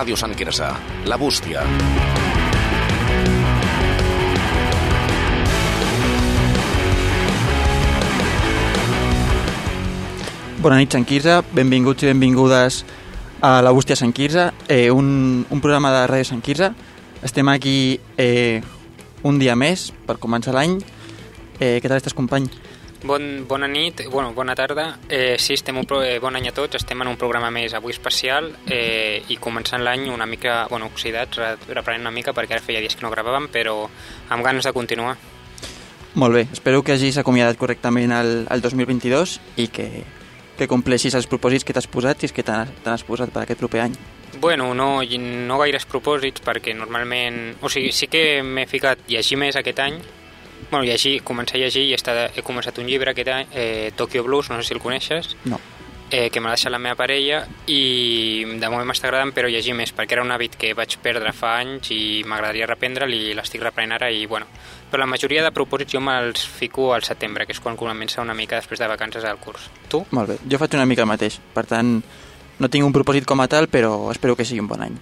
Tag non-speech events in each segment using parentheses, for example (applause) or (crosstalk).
Ràdio Sant Quirze, La Bústia. Bona nit, Sant Quirze. Benvinguts i benvingudes a la Bústia Sant Quirze, eh, un, un programa de Ràdio Sant Quirze. Estem aquí eh, un dia més per començar l'any. Eh, què tal estàs, company? Bon, bona nit, bueno, bona tarda. Eh, sí, estem un, pro- eh, bon any a tots. Estem en un programa més avui especial eh, i començant l'any una mica, bueno, oxidats, re- reprenent una mica perquè ara feia dies que no gravàvem, però amb ganes de continuar. Molt bé, espero que hagis acomiadat correctament el, el 2022 i que, que compleixis els propòsits que t'has posat i que n'has posat per aquest proper any. Bueno, no, no gaires propòsits perquè normalment... O sigui, sí que m'he ficat llegir més aquest any. Bueno, llegir, començar a llegir i estat, he començat un llibre aquest any, eh, Tokyo Blues, no sé si el coneixes. No. eh, que m'ha deixat la meva parella i de moment m'està agradant però llegir més perquè era un hàbit que vaig perdre fa anys i m'agradaria reprendre'l i l'estic reprenent ara i bueno, però la majoria de propòsits jo me'ls fico al setembre que és quan comença una mica després de vacances al curs tu? Molt bé, jo faig una mica el mateix. Per tant, no tinc un propòsit com a tal, però espero que sigui un bon any.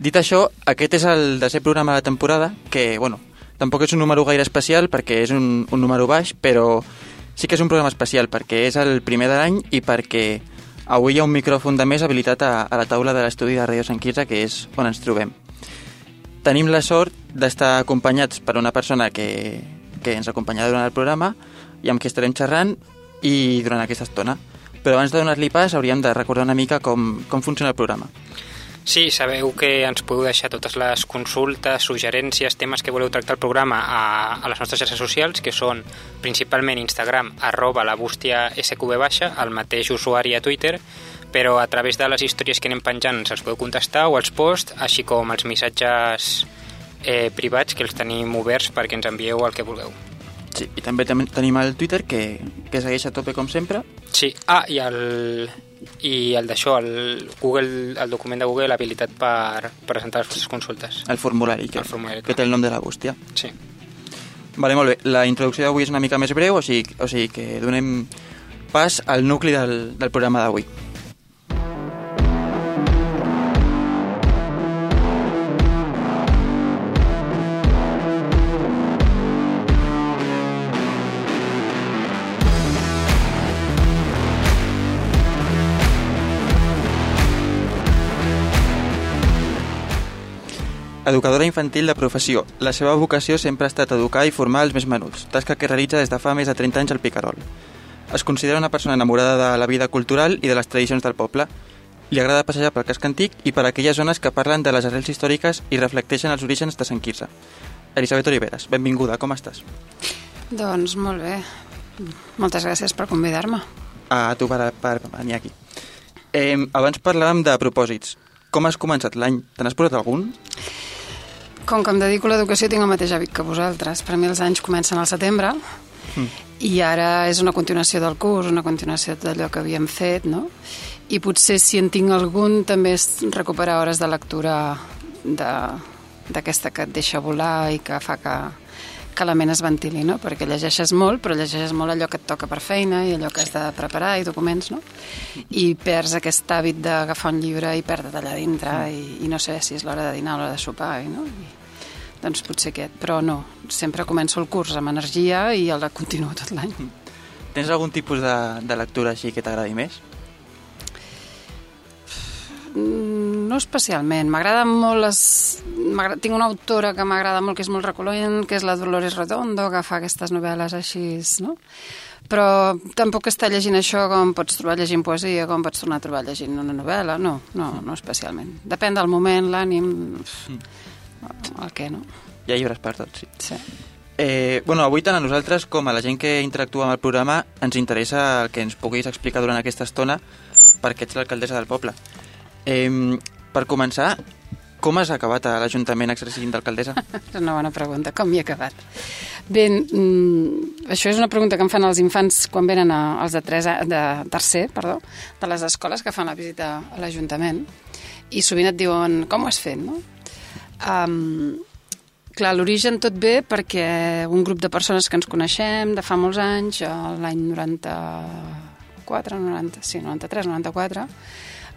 Dit això, aquest és el desè programa de la temporada, que, bueno, tampoc és un número gaire especial perquè és un, un número baix, però sí que és un programa especial perquè és el primer de l'any i perquè avui hi ha un micròfon de més habilitat a, a la taula de l'estudi de Ràdio Sant Quirze, que és on ens trobem. Tenim la sort d'estar acompanyats per una persona que, que ens acompanyarà durant el programa i amb qui estarem xerrant i durant aquesta estona. Però abans de donar-li pas hauríem de recordar una mica com, com funciona el programa. Sí, sabeu que ens podeu deixar totes les consultes, suggerències, temes que voleu tractar al programa a, a les nostres xarxes socials, que són principalment Instagram, arroba la bústia SQB baixa, el mateix usuari a Twitter, però a través de les històries que anem penjant ens els podeu contestar o els posts, així com els missatges eh, privats que els tenim oberts perquè ens envieu el que vulgueu. Sí, i també tenim el Twitter, que, que segueix a tope com sempre. Sí, ah, i el, i el d'això, el, Google, el document de Google habilitat per presentar les vostres consultes. El formulari, que, El formulari, que té el nom de la bústia. Sí. Vale, molt bé. La introducció d'avui és una mica més breu, o sigui, o sigui que donem pas al nucli del, del programa d'avui. Educadora infantil de professió. La seva vocació sempre ha estat educar i formar els més menuts, tasca que realitza des de fa més de 30 anys al Picarol. Es considera una persona enamorada de la vida cultural i de les tradicions del poble. Li agrada passejar pel casc antic i per aquelles zones que parlen de les arrels històriques i reflecteixen els orígens de Sant Quirze. Elisabet Oliveres, benvinguda, com estàs? Doncs molt bé. Moltes gràcies per convidar-me. A tu per, per venir aquí. Eh, abans parlàvem de propòsits. Com has començat l'any? Te n'has posat algun? Com que em dedico a l'educació, tinc el mateix hàbit que vosaltres. Per mi els anys comencen al setembre i ara és una continuació del curs, una continuació d'allò que havíem fet, no? I potser si en tinc algun també és recuperar hores de lectura de- d'aquesta que et deixa volar i que fa que, que la ment es ventili, no? Perquè llegeixes molt, però llegeixes molt allò que et toca per feina i allò que has de preparar i documents, no? I perds aquest hàbit d'agafar un llibre i perdre't allà dintre i, i no sé si és l'hora de dinar o l'hora de sopar, i, no? I, doncs potser aquest, però no, sempre començo el curs amb energia i el continuo tot l'any. Tens algun tipus de, de lectura així que t'agradi més? Mm, No especialment, m'agrada molt les... Tinc una autora que m'agrada molt, que és molt recolent, que és la Dolores Redondo, que fa aquestes novel·les així, no? Però tampoc està llegint això com pots trobar llegint poesia, com pots tornar a trobar llegint una novel·la, no, no, no especialment. Depèn del moment, l'ànim, el què, no? Hi ha llibres per tot, sí. Sí. Eh, bueno, avui tant a nosaltres com a la gent que interactua amb el programa ens interessa el que ens puguis explicar durant aquesta estona perquè ets l'alcaldessa del poble. Eh, per començar, com has acabat a l'Ajuntament exercint d'alcaldessa? (laughs) És una bona pregunta. Com hi he acabat? Bé, mm, això és una pregunta que em fan els infants quan venen a, els de, tres, de tercer perdó, de les escoles que fan la visita a l'Ajuntament i sovint et diuen com ho has fet, no? Um, clar, l'origen tot ve perquè un grup de persones que ens coneixem de fa molts anys, l'any 94, 90, sí, 93, 94,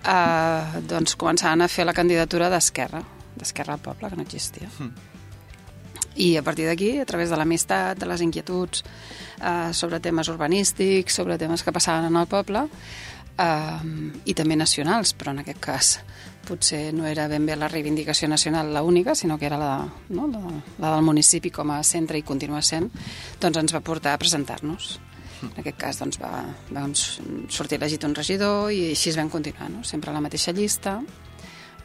eh, doncs començaven a fer la candidatura d'Esquerra, d'Esquerra al Poble, que no existia. Mm. I a partir d'aquí, a través de l'amistat, de les inquietuds eh, sobre temes urbanístics, sobre temes que passaven en el poble, eh, i també nacionals, però en aquest cas potser no era ben bé la reivindicació nacional la única, sinó que era la, no, la, la del municipi com a centre i continua sent, doncs ens va portar a presentar-nos. En aquest cas doncs, va, vam sortir elegit un regidor i així es vam continuar, no? sempre la mateixa llista.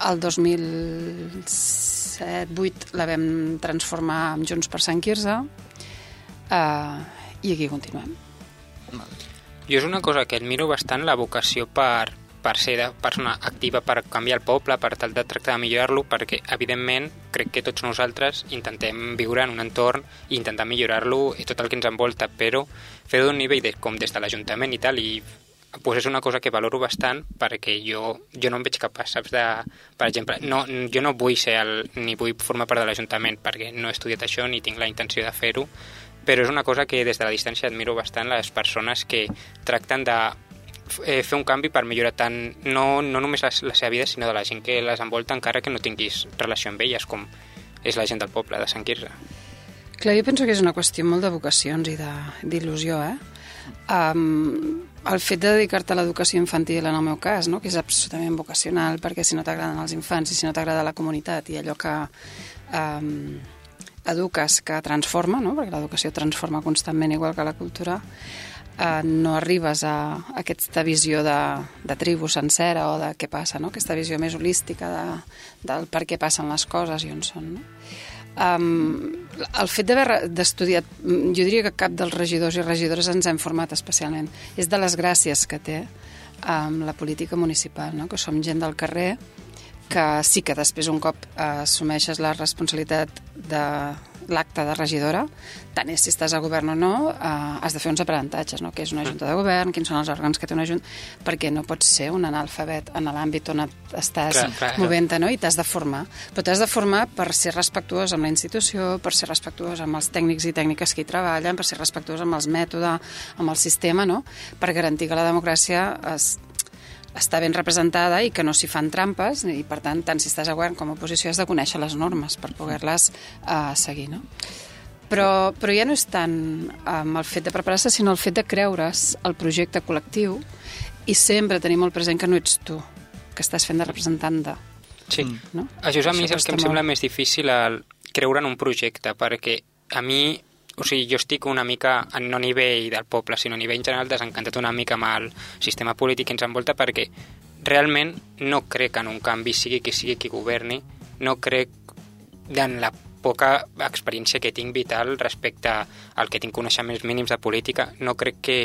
El 2007-2008 la vam transformar en Junts per Sant Quirze eh, i aquí continuem. Jo és una cosa que admiro bastant la vocació per, per ser de persona activa per canviar el poble, per tal de tractar de millorar-lo, perquè, evidentment, crec que tots nosaltres intentem viure en un entorn i intentar millorar-lo i tot el que ens envolta, però fer-ho d'un nivell de, com des de l'Ajuntament i tal, i pues és una cosa que valoro bastant perquè jo, jo no em veig capaç, saps? De, per exemple, no, jo no vull ser el, ni vull formar part de l'Ajuntament perquè no he estudiat això ni tinc la intenció de fer-ho, però és una cosa que des de la distància admiro bastant les persones que tracten de eh, fer un canvi per millorar tant no, no només la, la seva vida, sinó de la gent que les envolta encara que no tinguis relació amb elles, com és la gent del poble de Sant Quirze. Clar, jo penso que és una qüestió molt de vocacions i d'il·lusió, eh? Um, el fet de dedicar-te a l'educació infantil, en el meu cas, no? que és absolutament vocacional, perquè si no t'agraden els infants i si no t'agrada la comunitat i allò que um, eduques que transforma, no? perquè l'educació transforma constantment igual que la cultura, eh, no arribes a, aquesta visió de, de tribu sencera o de què passa, no? aquesta visió més holística de, del per què passen les coses i on són. No? Um, el fet d'haver d'estudiat, jo diria que cap dels regidors i regidores ens hem format especialment. És de les gràcies que té um, la política municipal, no? que som gent del carrer, que sí que després un cop assumeixes la responsabilitat de, l'acte de regidora, tant és si estàs a govern o no, eh, has de fer uns aprenentatges, no? què és una junta de govern, quins són els òrgans que té una junta, perquè no pots ser un analfabet en l'àmbit on estàs movent-te no? i t'has de formar. Però t'has de formar per ser respectuós amb la institució, per ser respectuós amb els tècnics i tècniques que hi treballen, per ser respectuós amb els mètodes, amb el sistema, no? per garantir que la democràcia es, està ben representada i que no s'hi fan trampes i per tant, tant si estàs a govern com a oposició has de conèixer les normes per poder-les uh, seguir, no? Però, però ja no és tant um, el fet de preparar-se, sinó el fet de creure's el projecte col·lectiu i sempre tenir molt present que no ets tu, que estàs fent de representant de. Sí, no? això és a mi és el que em sembla molt... més difícil el creure en un projecte, perquè a mi o sigui, jo estic una mica, no a nivell del poble, sinó a nivell general, desencantat una mica amb el sistema polític que ens envolta perquè realment no crec en un canvi, sigui qui sigui qui governi, no crec en la poca experiència que tinc vital respecte al que tinc coneixements mínims de política, no crec que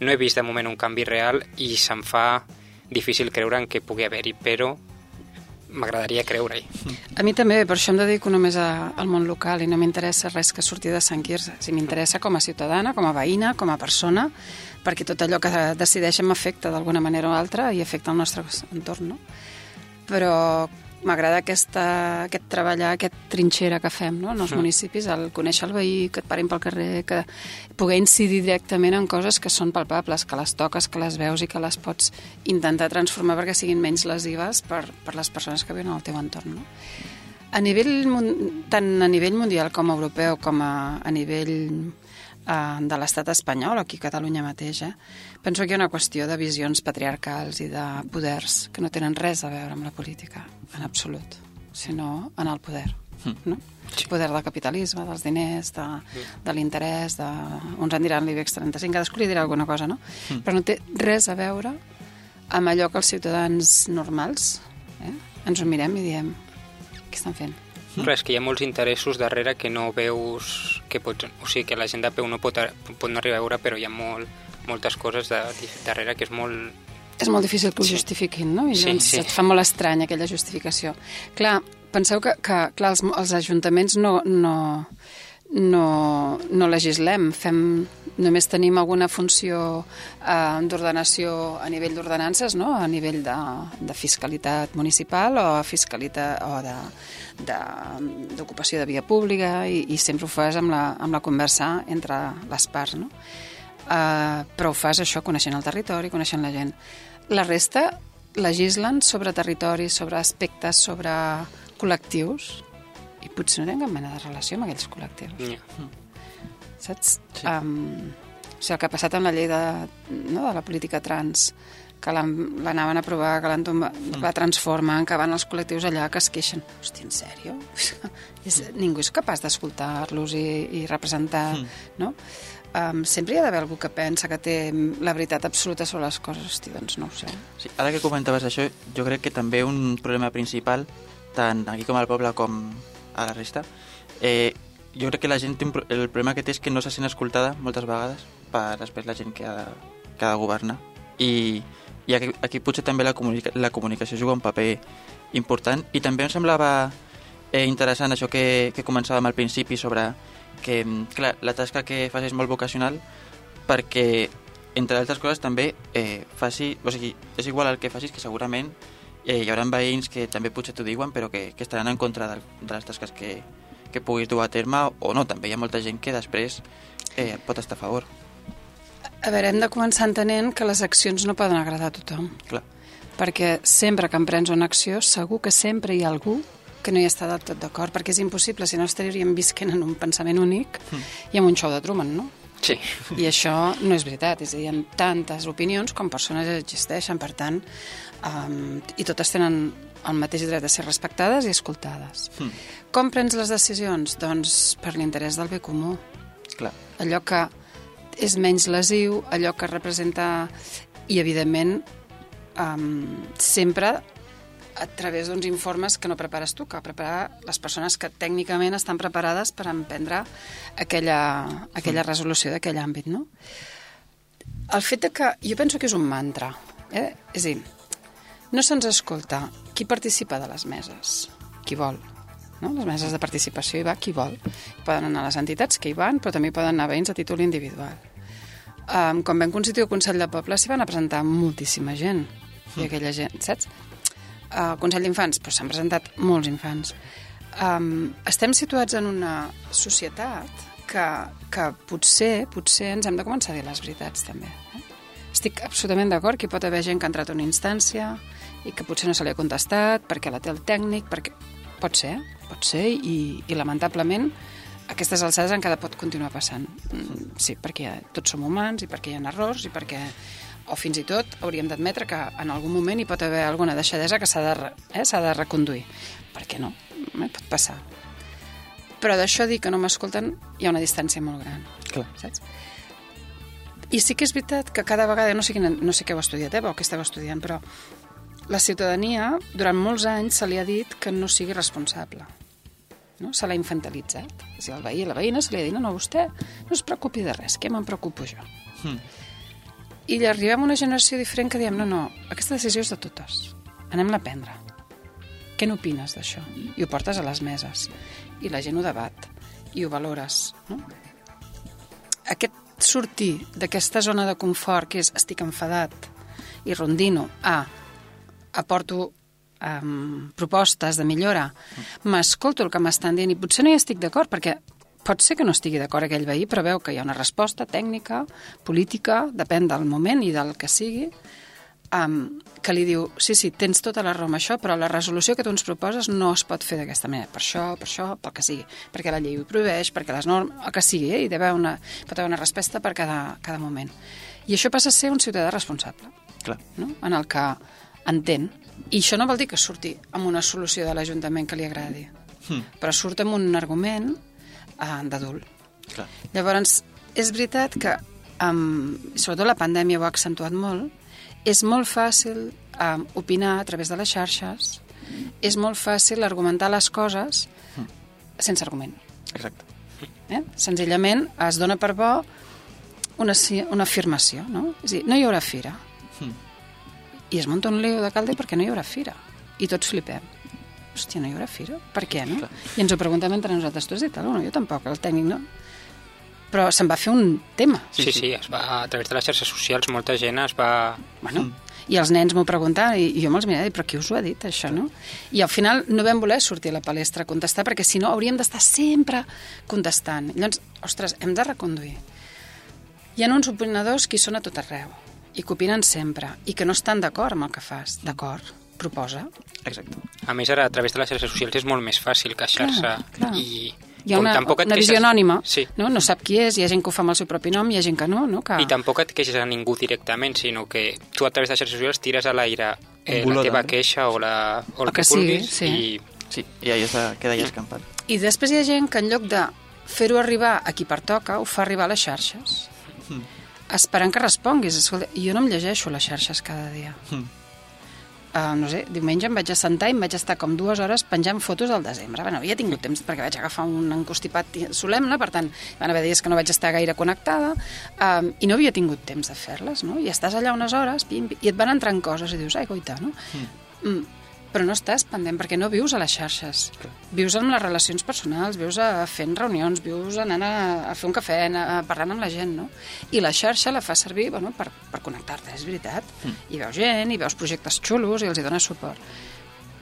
no he vist de moment un canvi real i se'm fa difícil creure en que pugui haver-hi, però m'agradaria creure-hi. A mi també, per això em dedico només a, al món local i no m'interessa res que surti de Sant Quirze. Si m'interessa com a ciutadana, com a veïna, com a persona, perquè tot allò que decideixen m'afecta d'alguna manera o altra i afecta el nostre entorn, no? Però m'agrada aquest treballar, aquest trinxera que fem no? en els mm. municipis, el conèixer el veí, que et parin pel carrer, que poder incidir directament en coses que són palpables, que les toques, que les veus i que les pots intentar transformar perquè siguin menys lesives per, per les persones que viuen al teu entorn. No? A nivell, tant a nivell mundial com europeu com a, a nivell de l'estat espanyol, aquí a Catalunya mateix, eh? penso que hi ha una qüestió de visions patriarcals i de poders que no tenen res a veure amb la política, en absolut, sinó en el poder. Mm. No? Sí. Poder del capitalisme, dels diners, de, de l'interès, de... uns en diran l'IBEX 35, cadascú li dirà alguna cosa, no? Mm. Però no té res a veure amb allò que els ciutadans normals eh? ens ho mirem i diem què estan fent? Clar, és que hi ha molts interessos darrere que no veus que pots, o sigui, que la gent de peu no pot, pot no arribar a veure, però hi ha molt, moltes coses de, darrere que és molt... És molt difícil que ho sí. justifiquin, no? I sí, doncs sí. et fa molt estrany aquella justificació. Clar, penseu que, que clar, els, els ajuntaments no, no, no, no legislem, fem només tenim alguna funció eh, d'ordenació a nivell d'ordenances, no? a nivell de, de fiscalitat municipal o fiscalitat o d'ocupació de, de, de via pública i, i sempre ho fas amb la, amb la conversa entre les parts. No? Eh, però ho fas això coneixent el territori, coneixent la gent. La resta legislen sobre territoris, sobre aspectes, sobre col·lectius, i potser no tenen cap mena de relació amb aquells col·lectius. Ja. Saps? Sí. Um, o sigui, el que ha passat amb la llei de, no, de la política trans, que l'anaven a aprovar, que l'han tomba- la transformen, que van els col·lectius allà que es queixen. Hòstia, en sèrio? (laughs) és, ningú és capaç d'escoltar-los i, i representar, no? Um, sempre hi ha d'haver algú que pensa que té la veritat absoluta sobre les coses. Hosti, doncs no ho sé. Sí, ara que comentaves això, jo crec que també un problema principal, tant aquí com al poble com a la resta, eh, jo crec que la gent el problema que té és que no se sent escoltada moltes vegades per després la gent que ha de, que ha de governar. I, i aquí, aquí potser també la, comunica, la comunicació juga un paper important i també em semblava eh, interessant això que, que començàvem al principi sobre que, clar, la tasca que fas és molt vocacional perquè, entre altres coses, també eh, faci... O sigui, és igual el que facis, que segurament eh, hi haurà veïns que també potser t'ho diuen, però que, que estaran en contra de, de les tasques que, que puguis dur a terme, o no, també hi ha molta gent que després eh, pot estar a favor. A veure, hem de començar entenent que les accions no poden agradar a tothom. Clar. perquè sempre que emprens una acció segur que sempre hi ha algú que no hi està del tot d'acord, perquè és impossible, si no estaríem visquent en un pensament únic i en un show de Truman, no? Sí. I això no és veritat, és a dir, hi ha tantes opinions com persones existeixen, per tant, um, i totes tenen el mateix dret de ser respectades i escoltades. Mm. Com prens les decisions? Doncs per l'interès del bé comú Clar. allò que és menys lesiu, allò que representa i evidentment um, sempre a través d'uns informes que no prepares tu, que prepara les persones que tècnicament estan preparades per emprendre aquella, aquella resolució d'aquell àmbit, no? El fet de que... Jo penso que és un mantra, eh? És a dir, no se'ns escolta qui participa de les meses, qui vol, no? Les meses de participació hi va qui vol. Poden anar les entitats que hi van, però també poden anar veïns a títol individual. Um, quan vam constituir el Consell de Poble s'hi van a presentar moltíssima gent. I aquella gent, saps? Al Consell d'Infants, però s'han presentat molts infants. Um, estem situats en una societat que, que potser, potser ens hem de començar a dir les veritats, també. Eh? Estic absolutament d'acord que hi pot haver gent que ha entrat a una instància i que potser no se li ha contestat perquè la té el tècnic, perquè... Pot ser, pot ser, i, i lamentablement aquestes alçades encara pot continuar passant. Mm, Sí, perquè ja, tots som humans i perquè hi ha errors i perquè o fins i tot hauríem d'admetre que en algun moment hi pot haver alguna deixadesa que s'ha de, eh, s'ha de reconduir. Per què no? Eh, pot passar. Però d'això dir que no m'escolten hi ha una distància molt gran, Clar. saps? I sí que és veritat que cada vegada, no sé, quina, no sé què heu estudiat, eh, o què esteu estudiant, però la ciutadania, durant molts anys, se li ha dit que no sigui responsable. No? Se l'ha infantilitzat. És dir, el veí i la veïna se li ha dit, no, no, vostè no es preocupi de res, què me'n preocupo jo? Mm. I li arribem a una generació diferent que diem, no, no, aquesta decisió és de totes. Anem-la a prendre. Què n'opines d'això? I ho portes a les meses. I la gent ho debat. I ho valores. No? Aquest sortir d'aquesta zona de confort, que és estic enfadat i rondino, a aporto um, propostes de millora, m'escolto el que m'estan dient i potser no hi estic d'acord perquè pot ser que no estigui d'acord aquell veí, però veu que hi ha una resposta tècnica, política, depèn del moment i del que sigui, um, que li diu, sí, sí, tens tota la raó amb això, però la resolució que tu ens proposes no es pot fer d'aquesta manera, per això, per això, pel que sigui, perquè la llei ho prohibeix, perquè les normes, el que sigui, eh? hi deu haver una, pot haver una resposta per cada, cada moment. I això passa a ser un ciutadà responsable Clar. no? en el que entén. I això no vol dir que surti amb una solució de l'Ajuntament que li agradi, Mm. però surt amb un argument eh, d'adult. Llavors, és veritat que, um, sobretot la pandèmia ho ha accentuat molt, és molt fàcil um, opinar a través de les xarxes, és molt fàcil argumentar les coses sense argument. Exacte. Eh? Senzillament es dona per bo una, una afirmació, no? És a dir, no hi haurà fira. I es munta un lío de calde perquè no hi haurà fira. I tots flipem. Hòstia, no hi haurà fira? Per què, no? Clar. I ens ho preguntem entre nosaltres. Tu has dit alguna? Jo tampoc, el tècnic no. Però se'n va fer un tema. Sí, sí, sí, es va, a través de les xarxes socials molta gent es va... Bueno, i els nens m'ho preguntaven i, jo me'ls mirava i però qui us ho ha dit, això, no? I al final no vam voler sortir a la palestra a contestar perquè si no hauríem d'estar sempre contestant. Llavors, ostres, hem de reconduir. Hi ha uns opinadors que són a tot arreu. I que opinen sempre i que no estan d'acord amb el que fas. D'acord, proposa. Exacte. A més, ara, a través de les xarxes socials és molt més fàcil queixar-se i... Hi ha com una, tampoc et una visió queixes- anònima, Sí. no? no sap qui és, hi ha gent que ho fa amb el seu propi nom, hi ha gent que no, no? Que... I tampoc et queixes a ningú directament, sinó que tu a través de les xarxes socials tires a l'aire eh, la teva queixa o, la, o el El que, que sigui, vulguis sí. i Sí, i ahí està, queda ja escampat. I després hi ha gent que en lloc de fer-ho arribar a qui pertoca, ho fa arribar a les xarxes. Mm. Esperant que responguis. Escolta, jo no em llegeixo les xarxes cada dia. Mm. Uh, no sé, diumenge em vaig assentar i em vaig estar com dues hores penjant fotos del desembre. Bueno, havia tingut temps perquè vaig agafar un encostipat solemne, per tant, van haver dies que no vaig estar gaire connectada um, i no havia tingut temps de fer-les, no? I estàs allà unes hores pim, pim, i et van entrant coses i dius, ai, goita, no? Mm. Però no estàs pendent perquè no vius a les xarxes. Vius amb les relacions personals, vius a, fent reunions, vius anant a, a fer un cafè, a, a parlant amb la gent, no? I la xarxa la fa servir bueno, per, per connectar-te, és veritat. Mm. I veus gent, i veus projectes xulos, i els hi dones suport.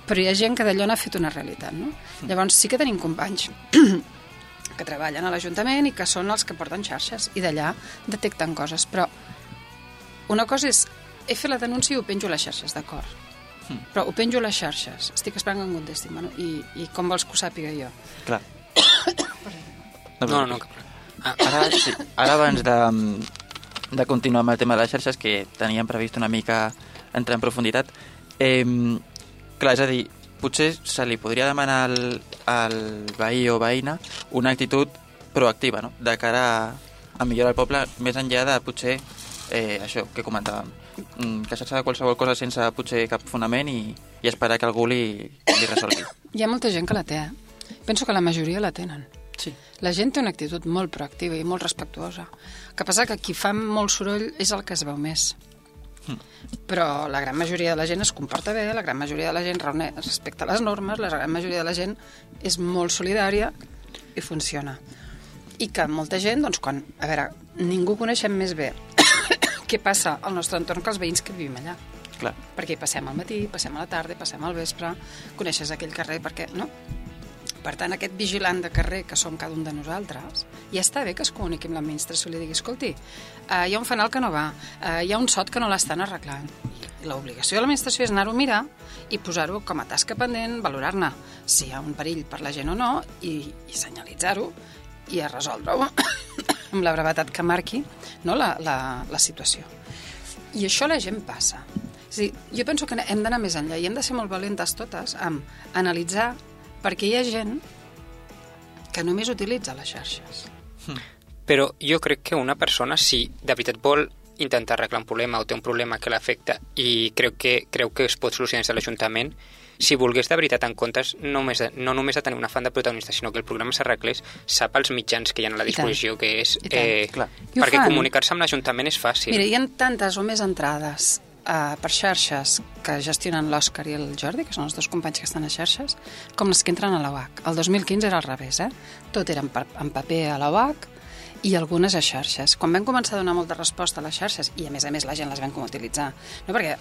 Però hi ha gent que d'allò n'ha fet una realitat, no? Mm. Llavors sí que tenim companys (clears throat) que treballen a l'Ajuntament i que són els que porten xarxes, i d'allà detecten coses. Però una cosa és, he fet la denúncia i ho penjo a les xarxes, d'acord. Mm. Però ho penjo a les xarxes, estic esperant que em contestin, bueno, i, i com vols que ho sàpiga jo? Clar. (coughs) No, no, cap problema. Ah, Ara, sí, ara abans de, de continuar amb el tema de les xarxes, que teníem previst una mica entrar en profunditat, eh, clar, és a dir, potser se li podria demanar al, al veí o veïna una actitud proactiva, no?, de cara a, a millorar el poble, més enllà de potser eh, això que comentàvem, queixar-se de qualsevol cosa sense potser cap fonament i, i esperar que algú li, li resolgui. Hi ha molta gent que la té, eh? Penso que la majoria la tenen. Sí. La gent té una actitud molt proactiva i molt respectuosa. El que passa que qui fa molt soroll és el que es veu més. Però la gran majoria de la gent es comporta bé, la gran majoria de la gent respecta les normes, la gran majoria de la gent és molt solidària i funciona. I que molta gent, doncs, quan... A veure, ningú coneixem més bé què passa al nostre entorn que els veïns que vivim allà. Clar. Perquè hi passem al matí, passem a la tarda, passem al vespre, coneixes aquell carrer perquè... No? Per tant, aquest vigilant de carrer que som cada un de nosaltres, ja està bé que es comuniqui amb l'administració i li digui, escolti, uh, hi ha un fanal que no va, uh, hi ha un sot que no l'estan arreglant. L'obligació de l'administració és anar-ho a mirar i posar-ho com a tasca pendent, valorar-ne si hi ha un perill per la gent o no i, i senyalitzar-ho i a resoldre-ho (coughs) amb la brevetat que marqui no, la, la, la situació. I això la gent passa. És dir, jo penso que hem d'anar més enllà i hem de ser molt valentes totes amb analitzar perquè hi ha gent que només utilitza les xarxes. Però jo crec que una persona, si de veritat vol intentar arreglar un problema o té un problema que l'afecta i creu que, creu que es pot solucionar des de l'Ajuntament, si volgués de veritat en comptes només de, no només de tenir un afany de protagonista, sinó que el programa s'arreglés, sap els mitjans que hi ha a la disposició, que és... Eh, Clar. Perquè fan. comunicar-se amb l'Ajuntament és fàcil. Mira, hi ha tantes o més entrades uh, per xarxes que gestionen l'Òscar i el Jordi, que són els dos companys que estan a xarxes, com les que entren a l'OAC. El 2015 era al revés, eh? Tot era en, en paper a l'OAC i algunes a xarxes. Quan vam començar a donar molta resposta a les xarxes, i a més a més la gent les vam com utilitzar, no perquè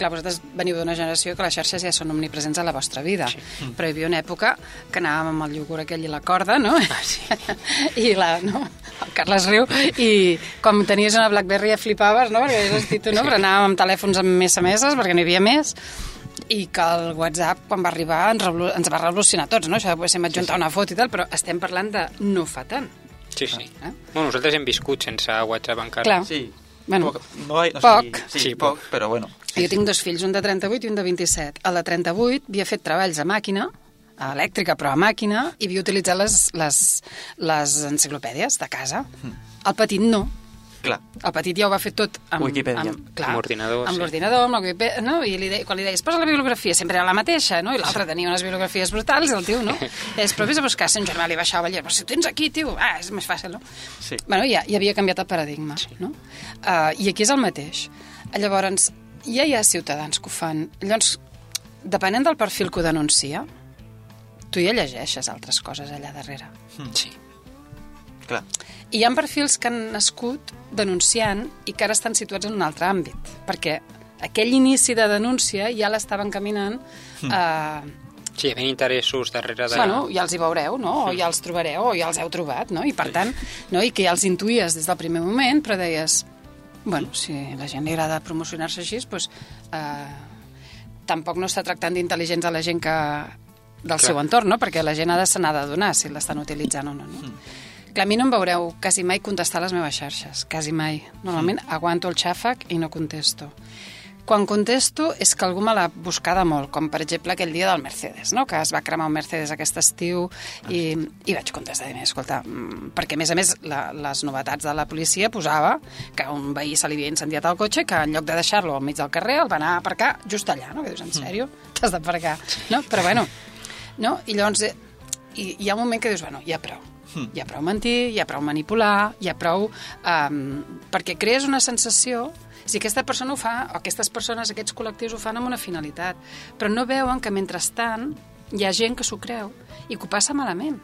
clar, vosaltres veniu d'una generació que les xarxes ja són omnipresents a la vostra vida, sí. però hi havia una època que anàvem amb el iogurt aquell i la corda, no? Ah, sí. (laughs) I la, no? El Carles riu, i quan tenies una BlackBerry ja flipaves, no? Perquè és el no? Però anàvem amb telèfons amb SMS perquè no hi havia més i que el WhatsApp, quan va arribar, ens, revolu ens va revolucionar tots, no? Això de poder ser adjuntar una foto i tal, però estem parlant de no fa tant. Sí, sí. Eh? Bueno, nosaltres hem viscut sense WhatsApp encara. Clar. Sí. Bueno, poc, no, no poc. Sé, sí, Sí, sí, poc, però bueno. Jo tinc dos fills, un de 38 i un de 27. El de 38 havia fet treballs a màquina, a elèctrica, però a màquina, i havia utilitzat les, les, les enciclopèdies de casa. El petit no. Clar. El petit ja ho va fer tot amb... Wikipedia. Amb, clar, Amb ordinador, Amb sí. l'ordinador, amb la Wikipedia, no? I li deia, quan li deies, posa la bibliografia, sempre era la mateixa, no? I l'altre tenia unes biografies brutals, el tio, no? (laughs) I però vés a buscar, si un germà li baixava llibre, però si tens aquí, tio, ah, és més fàcil, no? Sí. Bueno, ja, ja havia canviat el paradigma, no? Uh, I aquí és el mateix. Llavors, ja hi ha ciutadans que ho fan. Llavors, depenent del perfil que ho denuncia, tu ja llegeixes altres coses allà darrere. Sí. Clar. I hi ha perfils que han nascut denunciant i que ara estan situats en un altre àmbit, perquè aquell inici de denúncia ja l'estaven caminant a... Sí, hi havia interessos darrere de... Bueno, ja els hi veureu, no? O ja els trobareu, o ja els heu trobat, no? I per tant, no? I que ja els intuïes des del primer moment, però deies, Bueno, si la gent li agrada promocionar-se així, doncs, eh, tampoc no està tractant d'intel·ligents a la gent que del Clar. seu entorn, no? perquè la gent ha de se n'ha de donar si l'estan utilitzant o no. no? Mm. Clar, a mi no em veureu quasi mai contestar les meves xarxes, quasi mai. Normalment mm. aguanto el xàfec i no contesto. Quan contesto és que algú me l'ha buscada molt, com per exemple aquell dia del Mercedes, no? que es va cremar un Mercedes aquest estiu i, i vaig contestar, dir, escolta, mm, perquè a més a més la, les novetats de la policia posava que a un veí se li havia incendiat el cotxe que en lloc de deixar-lo al mig del carrer el va anar a aparcar just allà, no? Que dius, en sèrio? T'has d'aparcar? No? Però bueno, no? I llavors i, hi ha un moment que dius, bueno, ja prou. Hi ha prou mentir, hi ha prou manipular, hi ha prou... Um, perquè crees una sensació si aquesta persona ho fa, o aquestes persones, aquests col·lectius ho fan amb una finalitat, però no veuen que mentrestant hi ha gent que s'ho creu i que ho passa malament.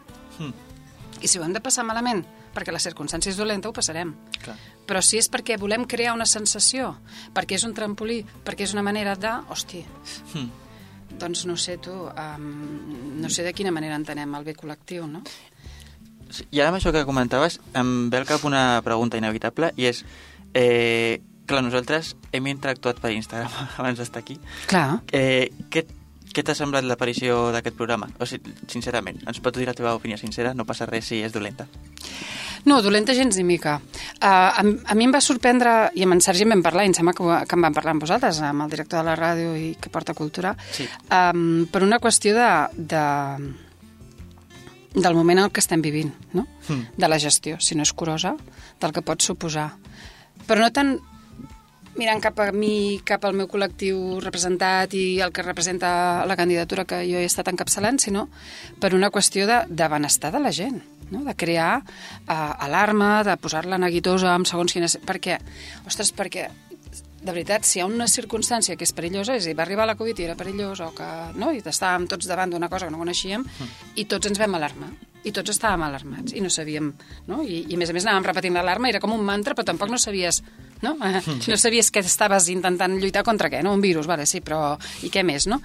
I si ho hem de passar malament perquè la circumstància és dolenta, ho passarem. Clar. Però si és perquè volem crear una sensació, perquè és un trampolí, perquè és una manera de... Hosti, doncs no sé tu, um, no sé de quina manera entenem el bé col·lectiu, no? I ara amb això que comentaves em ve al cap una pregunta inevitable i és... Eh, clar, nosaltres hem interactuat per Instagram (laughs) abans d'estar aquí. Clar. Eh, què què t'ha semblat l'aparició d'aquest programa? O sigui, sincerament, ens pots dir la teva opinió sincera? No passa res si és dolenta. No, dolenta gens ni mica. Uh, a, a mi em va sorprendre, i amb en Sergi en vam parlar, i em sembla que, que en vam parlar amb vosaltres, amb el director de la ràdio i que porta cultura, Sí. um, per una qüestió de, de, del moment en què estem vivint, no? Mm. de la gestió, si no és curosa, del que pot suposar. Però no tant mirant cap a mi, cap al meu col·lectiu representat i el que representa la candidatura que jo he estat encapçalant, sinó per una qüestió de, de benestar de la gent, no? de crear uh, alarma, de posar-la neguitosa amb segons quines... Perquè, ostres, perquè de veritat, si hi ha una circumstància que és perillosa, és a dir, va arribar la Covid i era perillós, o que, no? i estàvem tots davant d'una cosa que no coneixíem, i tots ens vam alarmar i tots estàvem alarmats i no sabíem, no? I, i a més a més anàvem repetint l'alarma, era com un mantra, però tampoc no sabies, no? Eh, No sabies que estaves intentant lluitar contra què, no? Un virus, vale, sí, però i què més, no?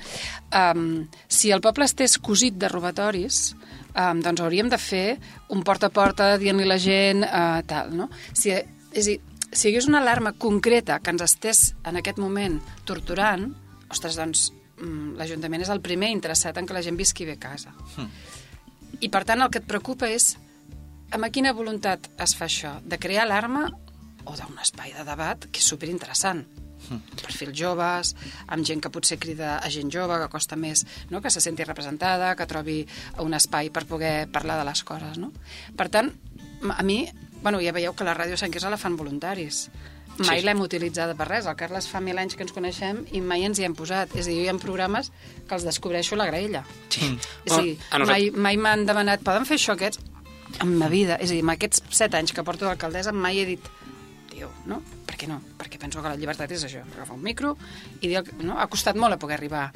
Um, si el poble estés cosit de robatoris, um, doncs hauríem de fer un porta a porta dient-li la gent uh, tal, no? Si, és a dir, si hi hagués una alarma concreta que ens estés en aquest moment torturant, ostres, doncs mm, l'Ajuntament és el primer interessat en que la gent visqui bé a casa. I per tant el que et preocupa és amb quina voluntat es fa això? De crear alarma o d'un espai de debat que és superinteressant? perfils joves, amb gent que potser crida a gent jove, que costa més no? que se senti representada, que trobi un espai per poder parlar de les coses. No? Per tant, a mi, bueno, ja veieu que la ràdio Sant Quirze la fan voluntaris. Mai Sí. l'hem utilitzada per res. El Carles fa mil anys que ens coneixem i mai ens hi hem posat. És a dir, jo hi ha programes que els descobreixo a la graella. Sí. És a dir, a mai, mai m'han demanat, poden fer això aquests? En ma vida, és a dir, en aquests set anys que porto d'alcaldessa mai he dit, tio, no? Per què no? Perquè penso que la llibertat és això, agafar un micro i dir, que- no? Ha costat molt a poder arribar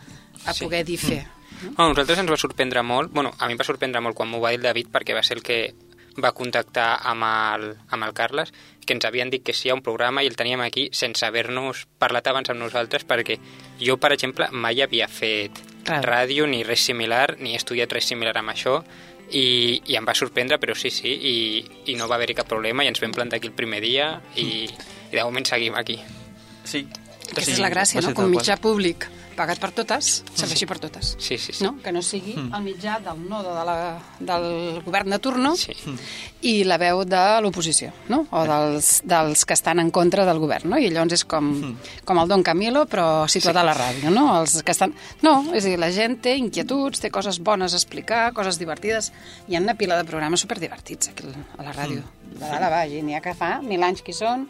a Sí. poder dir fer. Bueno, a nosaltres ens va sorprendre molt, bueno, a mi em va sorprendre molt quan m'ho va dir el David perquè va ser el que va contactar amb el, amb el Carles, que ens havien dit que sí ha un programa i el teníem aquí sense haver-nos parlat abans amb nosaltres perquè jo, per exemple, mai havia fet Clar. ràdio ni res similar, ni he estudiat res similar amb això i, i em va sorprendre, però sí, sí, i, i no va haver-hi cap problema i ens vam plantar aquí el primer dia i, i de moment seguim aquí. Sí. Aquesta és la gràcia, no? tal mitjà públic pagat per totes, serveixi per totes. Sí, sí, sí. No? Que no sigui el mitjà del nodo de la, del govern de turno Sí. i la veu de l'oposició, no? o dels, dels que estan en contra del govern. No? I llavors és com, com el Don Camilo, però situat a la ràdio. No? Els que estan... no, és a dir, la gent té inquietuds, té coses bones a explicar, coses divertides. Hi ha una pila de programes superdivertits aquí a la ràdio, de dalt a baix, i n'hi ha que fa mil anys que són,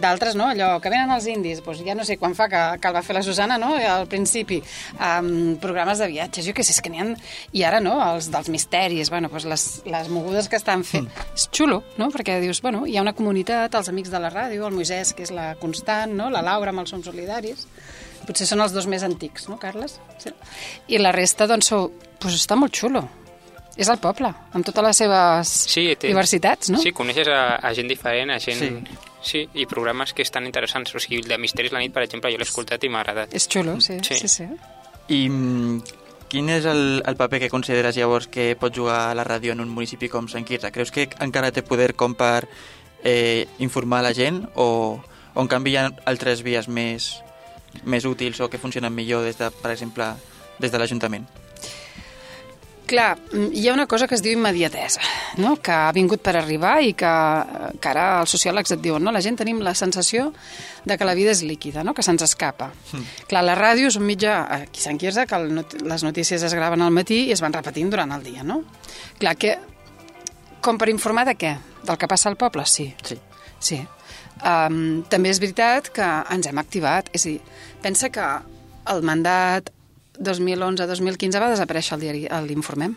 d'altres, no? allò que venen els indis, doncs ja no sé quan fa que, que el va fer la Susana, no? al principi, um, programes de viatges, jo què sé, és que n'hi ha... I ara, no?, els dels misteris, bueno, doncs les, les mogudes que estan fent. És xulo, no?, perquè dius, bueno, hi ha una comunitat, els amics de la ràdio, el Moisès, que és la constant, no?, la Laura amb els Som Solidaris, potser són els dos més antics, no, Carles? Sí. I la resta, doncs, sou... doncs està molt xulo. És el poble, amb totes les seves Sí, té- diversitats, no? Sí, coneixes a, a gent diferent, a gent... Sí. Sí. i programes que estan interessants. O sigui, el de Misteris la nit, per exemple, jo l'he escoltat i m'ha agradat. És xulo, sí, sí, Sí. sí. sí. I mm, quin és el, el paper que consideres llavors que pot jugar la ràdio en un municipi com Sant Quirze? Creus que encara té poder com per eh, informar la gent o, O en canvi hi ha altres vies més, més útils o que funcionen millor des de, per exemple, des de l'Ajuntament? Clar, mm, hi ha una cosa que es diu immediatesa, no? que ha vingut per arribar i que, que ara els sociòlegs et diuen, no? la gent tenim la sensació de que la vida és líquida, no? que se'ns escapa. Mm. Clar, la ràdio és un mitjà, aquí Sant Quirze, que not les notícies es graven al matí i es van repetint durant el dia, no? Clar, que, com per informar de què? Del que passa al poble? Sí. Sí. Sí. Um, també és veritat que ens hem activat, és a dir, pensa que el mandat 2011-2015 va desaparèixer el diari l'Informem.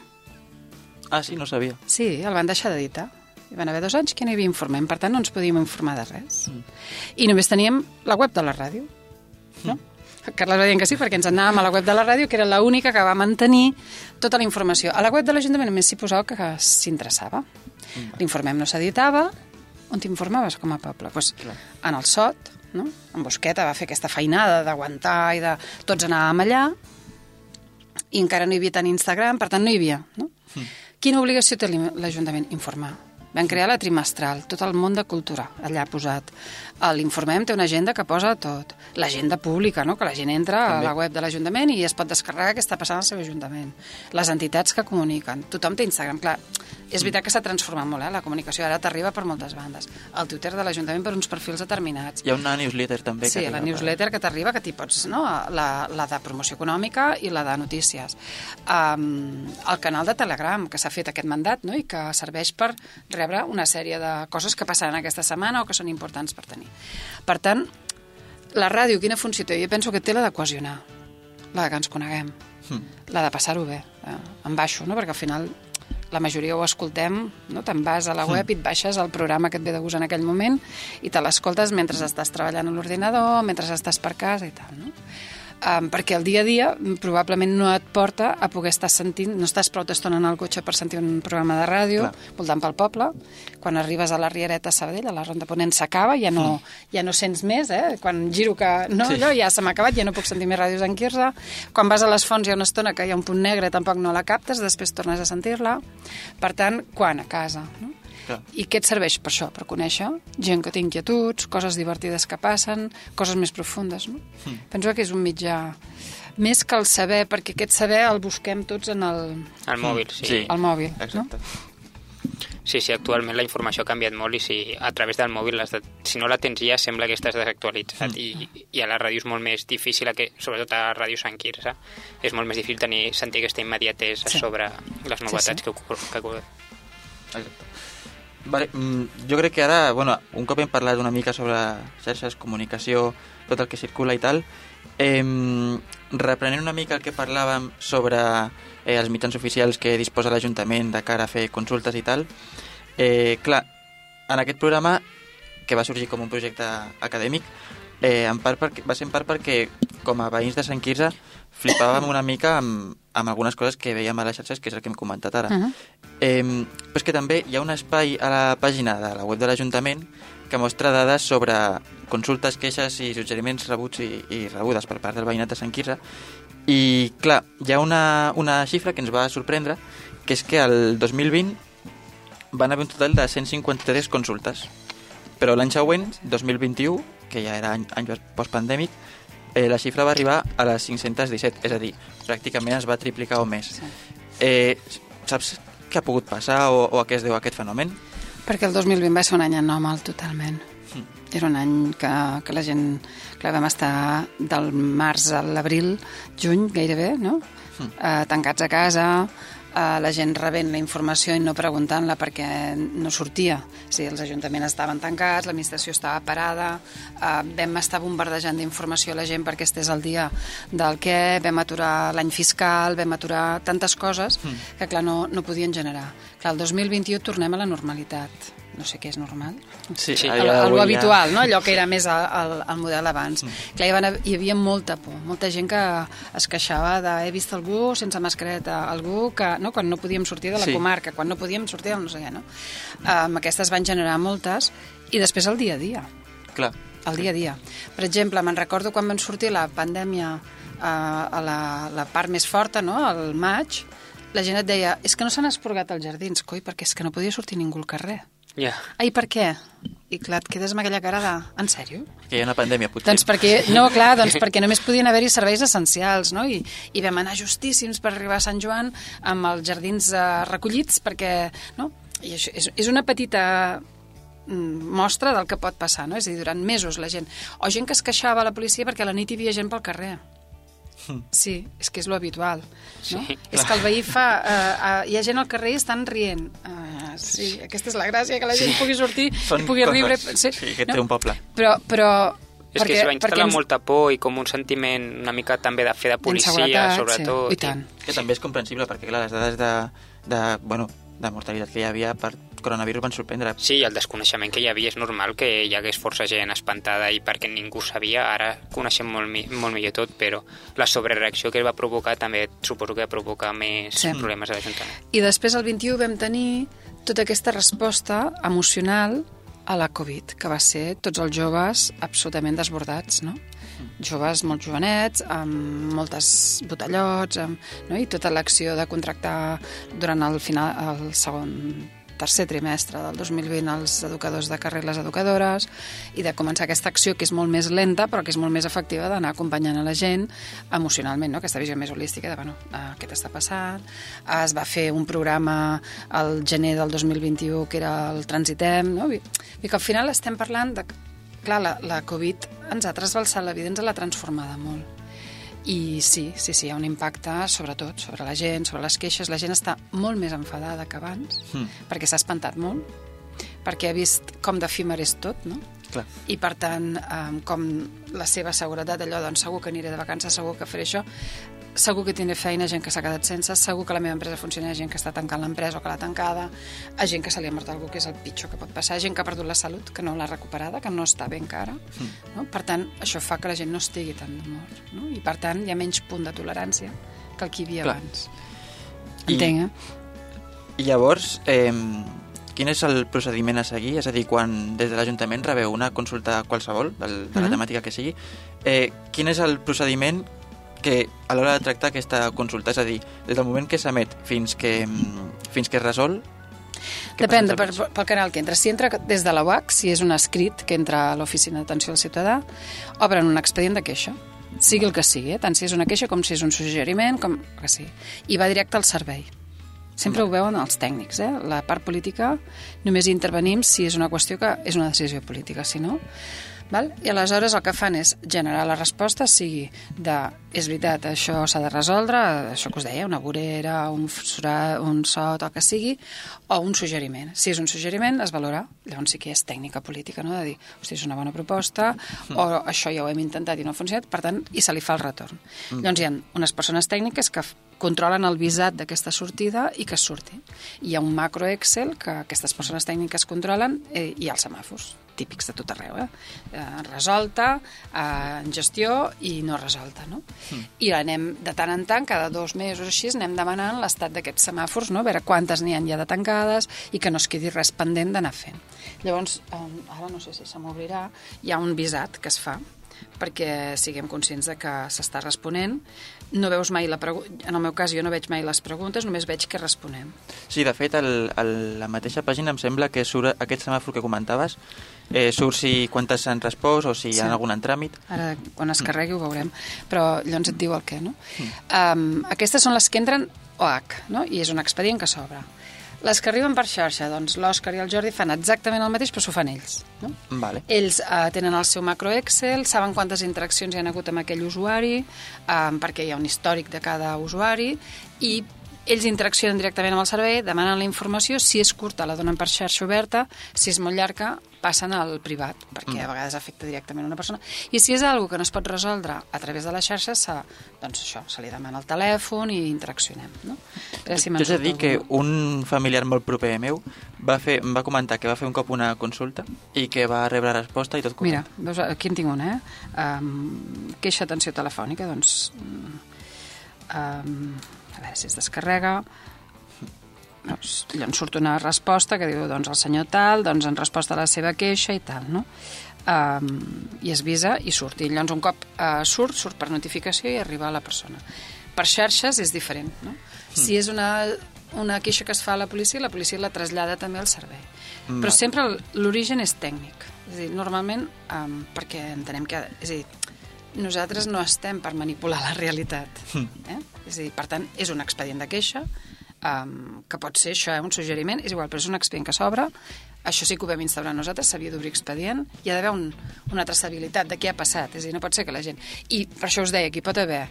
Ah, sí, no sabia. Sí, el van deixar d'editar. Hi van haver dos anys que no hi havia Informem, per tant no ens podíem informar de res. Mm. I només teníem la web de la ràdio. No? Mm. Carles va dient que sí, perquè ens anàvem a la web de la ràdio, que era l'única que va mantenir tota la informació. A la web de l'Ajuntament només s'hi posava que s'interessava. Mm. L'informem no s'editava. On t'informaves com a poble? Pues, Clar. en el SOT, no? en Bosqueta va fer aquesta feinada d'aguantar i de... Tots anàvem allà, i encara no hi havia tant Instagram, per tant no hi havia. No? Mm. Quina obligació té l'Ajuntament? Informar. Vam crear la trimestral, tot el món de cultura allà posat. L'informem té una agenda que posa tot. L'agenda pública, no? que la gent entra També. a la web de l'Ajuntament i es pot descarregar què està passant al seu Ajuntament. Les entitats que comuniquen. Tothom té Instagram. Clar, és veritat que s'ha transformat molt, eh? la comunicació ara t'arriba per moltes bandes. El Twitter de l'Ajuntament per uns perfils determinats. Hi ha una newsletter també. Sí, que la newsletter que t'arriba, que t'hi pots, no? La, la de promoció econòmica i la de notícies. Um, el canal de Telegram, que s'ha fet aquest mandat, no? i que serveix per rebre una sèrie de coses que passaran aquesta setmana o que són importants per tenir. Per tant, la ràdio, quina funció té? Jo penso que té la de cohesionar, la de que ens coneguem, mm. la de passar-ho bé, eh? en baixo, no? perquè al final la majoria ho escoltem, no? te'n vas a la web mm. i et baixes el programa que et ve de gust en aquell moment i te l'escoltes mentre estàs treballant a l'ordinador, mentre estàs per casa i tal. No? Um, perquè el dia a dia probablement no et porta a poder estar sentint, no estàs prou estona en el cotxe per sentir un programa de ràdio Clar. voltant pel poble, quan arribes a la Riereta Sabadell, a la Ronda Ponent s'acaba, ja, no, mm. ja no sents més, eh? quan giro que no, sí. allò ja se m'ha acabat, ja no puc sentir més ràdios en Quirze, quan vas a les fonts hi ha una estona que hi ha un punt negre, tampoc no la captes, després tornes a sentir-la, per tant, quan? A casa, no? Clar. I què et serveix per això? Per conèixer gent que té inquietuds, coses divertides que passen, coses més profundes, no? Mm. Penso que és un mitjà més que el saber, perquè aquest saber el busquem tots en el... El mòbil, sí. sí. El mòbil, Exacte. no? Sí, sí, actualment la informació ha canviat molt i si a través del mòbil, de, si no la tens ja, sembla que estàs desactualitzat mm. i, i a la ràdio és molt més difícil, que, sobretot a la ràdio Sant Quirze, és molt més difícil tenir, sentir aquesta immediatesa sí. sobre les novetats sí, sí. que ocorren. Exacte. Vale, mm, jo crec que ara, bueno, un cop hem parlat una mica sobre xarxes, comunicació, tot el que circula i tal, eh, reprenent una mica el que parlàvem sobre eh, els mitjans oficials que disposa l'Ajuntament de cara a fer consultes i tal, eh, clar, en aquest programa, que va sorgir com un projecte acadèmic, eh, en part perquè, va ser en part perquè, com a veïns de Sant Quirze, flipàvem una mica amb, amb algunes coses que veiem a les xarxes, que és el que hem comentat ara. Uh -huh. eh, però és que també hi ha un espai a la pàgina de la web de l'Ajuntament que mostra dades sobre consultes, queixes i suggeriments rebuts i, i rebudes per part del veïnat de Sant Quirze. I, clar, hi ha una, una xifra que ens va sorprendre, que és que el 2020 van haver un total de 153 consultes. Però l'any següent, 2021, que ja era any, any postpandèmic, eh, la xifra va arribar a les 517, és a dir, pràcticament es va triplicar o més. Sí. Eh, saps què ha pogut passar o, o a què es deu aquest fenomen? Perquè el 2020 va ser un any anòmal totalment. Mm. Era un any que, que la gent... Clar, vam estar del març a l'abril, juny gairebé, no? Mm. Eh, tancats a casa, eh, la gent rebent la informació i no preguntant-la perquè no sortia. O sigui, els ajuntaments estaven tancats, l'administració estava parada, eh, vam estar bombardejant d'informació a la gent perquè estés al dia del què, vam aturar l'any fiscal, vam aturar tantes coses mm. que, clar, no, no podien generar. Clar, el 2021 tornem a la normalitat no sé què és normal. Sí, sí. El, el, el habitual, no? allò que era més el, el, el model abans. Mm. Clar, hi, van, hi havia molta por, molta gent que es queixava de he vist algú sense mascareta, algú que, no? quan no podíem sortir de la sí. comarca, quan no podíem sortir del no sé què, no? Um, aquestes van generar moltes, i després el dia a dia. Clar. El dia a dia. Per exemple, me'n recordo quan van sortir la pandèmia uh, a la, la part més forta, no?, al maig, la gent et deia, és que no s'han esporgat els jardins, coi, perquè és que no podia sortir ningú al carrer. Ja. Ai, per què? i clar, et quedes amb aquella cara de... En sèrio? Que hi ha una pandèmia, potser. Doncs perquè, no, clar, doncs (laughs) perquè només podien haver-hi serveis essencials, no? I, I vam anar justíssims per arribar a Sant Joan amb els jardins eh, recollits perquè, no? I això és, és una petita mm, mostra del que pot passar, no? És a dir, durant mesos la gent... O gent que es queixava a la policia perquè a la nit hi havia gent pel carrer. Sí, és que és lo habitual. No? Sí, és que el veí fa... Uh, uh, hi ha gent al carrer i estan rient. Uh, sí, aquesta és la gràcia, que la gent pugui sortir Són i pugui coses, riure. sí, que té un poble. Però, però És que es va instal·lar ens- molta por i com un sentiment una mica també de fer de policia, sobretot. sí. I tant. Que també és comprensible, perquè clar, les dades de, de, bueno, de mortalitat que hi havia per coronavirus van sorprendre. Sí, el desconeixement que hi havia és normal que hi hagués força gent espantada i perquè ningú sabia, ara coneixem molt, mi molt millor tot, però la sobrereacció que va provocar també suposo que va provocar més Sí. problemes a l'Ajuntament. I després, el 21, vam tenir tota aquesta resposta emocional a la Covid, que va ser tots els joves absolutament desbordats, no? Joves molt jovenets, amb moltes botellots, amb, no? i tota l'acció de contractar durant el, final, el segon tercer trimestre del 2020 els educadors de carrer i les educadores i de començar aquesta acció que és molt més lenta però que és molt més efectiva d'anar acompanyant a la gent emocionalment, no? aquesta visió més holística de bueno, eh, què t'està passant es va fer un programa al gener del 2021 que era el Transitem no? I, i que al final estem parlant de clar, la, la Covid ens ha trasbalsat la vida, ens l'ha transformada molt i sí, sí, sí, hi ha un impacte sobretot sobre la gent, sobre les queixes. La gent està molt més enfadada que abans, Mm. perquè s'ha espantat molt, perquè ha vist com d'efímer és tot, no? Clar. I, per tant, eh, com la seva seguretat, allò, doncs segur que aniré de vacances, segur que faré això, segur que tindré feina, gent que s'ha quedat sense, segur que la meva empresa funciona, gent que està tancant l'empresa o que l'ha tancada, a gent que se li ha mort algú, que és el pitjor que pot passar, gent que ha perdut la salut, que no l'ha recuperada, que no està bé encara. No? Per tant, això fa que la gent no estigui tan d'humor. No? I, per tant, hi ha menys punt de tolerància que el que hi havia Clar. abans. I- Entenc, eh? I llavors, eh, quin és el procediment a seguir? És a dir, quan des de l'Ajuntament rebeu una consulta qualsevol, del, de la Mhm. temàtica que sigui, eh, quin és el procediment que a l'hora de tractar aquesta consulta? És a dir, des del moment que s'emet fins que, mm, fins que es resol... Depèn de, per, pel canal que entra. Si entra des de la UAC, si és un escrit que entra a l'Oficina d'Atenció al Ciutadà, obren un expedient de queixa sigui el que sigui, eh? tant si és una queixa com si és un suggeriment, com que sigui. I va directe al servei. Sempre ho veuen els tècnics, eh? La part política només intervenim si és una qüestió que és una decisió política, si no... Val? I aleshores el que fan és generar la resposta, sigui de, és veritat, això s'ha de resoldre, això que us deia, una vorera, un, sora- un sot, el que sigui, o un suggeriment. Si és un suggeriment, es valora, llavors sí que és tècnica política, no? de dir, hosti, és una bona proposta, o això ja ho hem intentat i no ha funcionat, per tant, i se li fa el retorn. Llavors hi ha unes persones tècniques que controlen el visat d'aquesta sortida i que surti. Hi ha un macro Excel que aquestes persones tècniques controlen eh, i els semàfors típics de tot arreu, eh? eh resolta, eh, gestió i no resolta, no? Mm. I anem de tant en tant, cada dos mesos així, anem demanant l'estat d'aquests semàfors, no? A veure quantes n'hi ha ja de tancades i que no es quedi res pendent d'anar fent. Llavors, eh, ara no sé si se m'obrirà, hi ha un visat que es fa perquè siguem conscients de que s'està responent. No veus mai la pregunta... En el meu cas, jo no veig mai les preguntes, només veig que responem. Sí, de fet, el, el, la mateixa pàgina em sembla que surt aquest semàfor que comentaves, eh, surt si quantes s'han respost o si hi ha Sí. algun en tràmit. Ara, quan es carregui, ho veurem. Però llavors et diu el què, no? Um, aquestes són les que entren OH, no? I és un expedient que s'obre. Les que arriben per xarxa, doncs l'Òscar i el Jordi fan exactament el mateix, però s'ho fan ells. No? Vale. Ells eh, tenen el seu macro Excel, saben quantes interaccions hi ha hagut amb aquell usuari, eh, perquè hi ha un històric de cada usuari, i ells interaccionen directament amb el servei, demanen la informació, si és curta la donen per xarxa oberta, si és molt llarga passen al privat, perquè a vegades afecta directament una persona, i si és algo que no es pot resoldre a través de la xarxa, se, doncs això, se li demana el telèfon i interaccionem. No? Si Jo he de dir que un familiar molt proper meu va fer, em va comentar que va fer un cop una consulta i que va rebre resposta i tot Mira, content. veus, aquí en tinc una, eh? Um, queixa atenció telefònica, doncs... Um, a veure si es descarrega... Doncs, llavors surt una resposta que diu, doncs, el senyor tal, doncs, en resposta a la seva queixa i tal, no? Um, I es visa i surt. I llavors un cop uh, surt, surt per notificació i arriba a la persona. Per xarxes és diferent, no? Si és una una queixa que es fa a la policia la policia la trasllada també al servei. Mm, Però sempre l'origen és tècnic. És a dir, normalment, um, perquè entenem que... És a dir, nosaltres no estem per manipular la realitat. Eh? És a dir, per tant, és un expedient de queixa, um, que pot ser això, eh, un suggeriment, és igual, però és un expedient que s'obre, això sí que ho vam instaurar nosaltres, s'havia d'obrir expedient, hi ha d'haver un, una traçabilitat de què ha passat, és a dir, no pot ser que la gent... I per això us deia que hi pot haver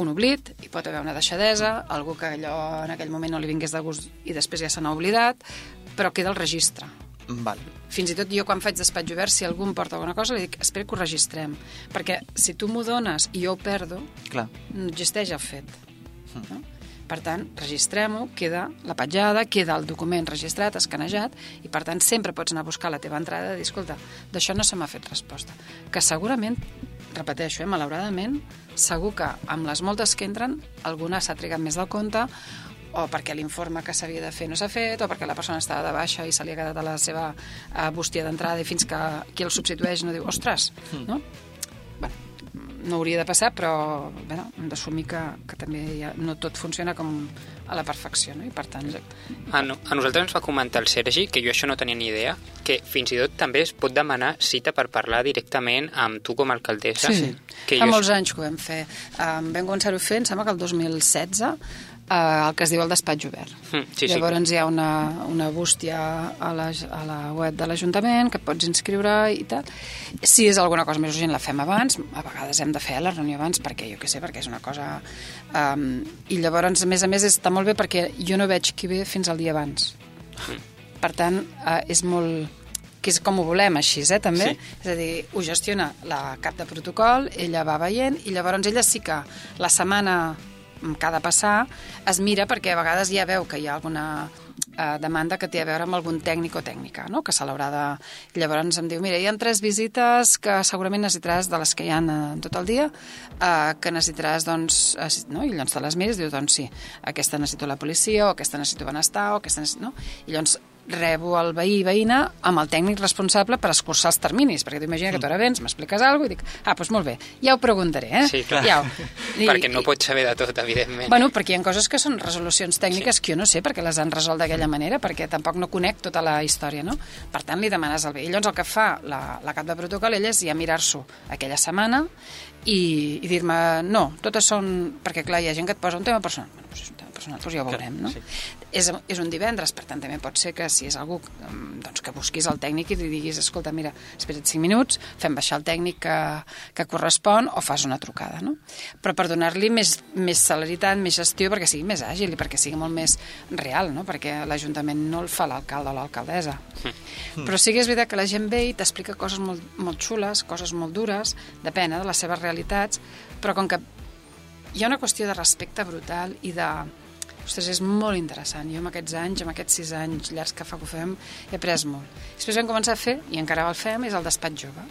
un oblit, hi pot haver una deixadesa, algú que allò en aquell moment no li vingués de gust i després ja se n'ha oblidat, però queda el registre. Val. Fins i tot jo quan faig despatx obert, si algú em porta alguna cosa, li dic, espera que ho registrem. Perquè si tu m'ho dones i jo ho perdo, Clar. no existeix el fet. No? Per tant, registrem-ho, queda la petjada, queda el document registrat, escanejat, i per tant sempre pots anar a buscar la teva entrada i dir, escolta, d'això no se m'ha fet resposta. Que segurament, repeteixo, eh, malauradament, segur que amb les moltes que entren, alguna s'ha trigat més del compte, o perquè l'informe que s'havia de fer no s'ha fet, o perquè la persona estava de baixa i se li ha quedat a la seva eh, bústia d'entrada i fins que qui el substitueix no diu, ostres, no? No hauria de passar, però bueno, hem d'assumir que, que també ja, no tot funciona com a la perfecció, no? I per tant, A, no, a nosaltres ens va comentar el Sergi, que jo això no tenia ni idea, que fins i tot també es pot demanar cita per parlar directament amb tu com a alcaldessa. Que fa jo- molts anys que ho vam fer. Um, vam començar-ho fent, em sembla que el 2016, uh, el que es diu el despatx obert. Mm, sí, sí. Llavors hi ha una, una bústia a la, a la web de l'Ajuntament que et pots inscriure i tal. Si és alguna cosa més urgent la fem abans, a vegades hem de fer la reunió abans perquè jo què sé, perquè és una cosa... Um, I llavors, a més a més, està molt bé perquè jo no veig qui ve fins al dia abans. Per tant, uh, és molt que és com ho volem així, eh, també. Sí. És a dir, ho gestiona la cap de protocol, ella va veient, i llavors ella sí que la setmana mm, que ha de passar es mira perquè a vegades ja veu que hi ha alguna eh, demanda que té a veure amb algun tècnic o tècnica, no? que se l'haurà de... Llavors em diu, mira, hi ha tres visites que segurament necessitaràs de les que hi ha en tot el dia, eh, que necessitaràs, doncs, eh, no? i llavors te les mires i dius, doncs sí, aquesta necessito la policia, o aquesta necessito benestar, o aquesta necessito... No? I llavors rebo el veí i veïna amb el tècnic responsable per escurçar els terminis, perquè tu imagina que tu ara vens, m'expliques alguna cosa i dic, ah, doncs molt bé, ja ho preguntaré, eh? Sí, clar. Ja ho... (laughs) Perquè no pots saber de tot, evidentment. Bueno, perquè hi ha coses que són resolucions tècniques sí. que jo no sé perquè les han resolt d'aquella manera, perquè tampoc no conec tota la història, no? Per tant, li demanes el bé. I llavors el que fa la, la cap de protocol, ella és ja mirar-s'ho aquella setmana i, i dir-me, no, totes són... Perquè, clar, hi ha gent que et posa un tema personal. Bueno, doncs és un tema personal, doncs ja ho veurem, no? sí. És, és un divendres, per tant, també pot ser que si és algú mm, doncs, que busquis el tècnic i li diguis, escolta, mira, espera't 5 minuts, fem baixar el tècnic que, que correspon o fas una trucada, no? Però per donar-li més, més celeritat, més gestió, perquè sigui més àgil i perquè sigui molt més real, no? Perquè l'Ajuntament no el fa l'alcalde o l'alcaldessa. Però sí que és veritat que la gent ve i t'explica coses molt, molt xules, coses molt dures, depèn eh, de les seves realitats, però com que hi ha una qüestió de respecte brutal i de... Ostres, és molt interessant. Jo amb aquests anys, amb aquests sis anys llargs que fa que ho fem, he après molt. Després vam començar a fer, i encara el fem, és el despatx jove,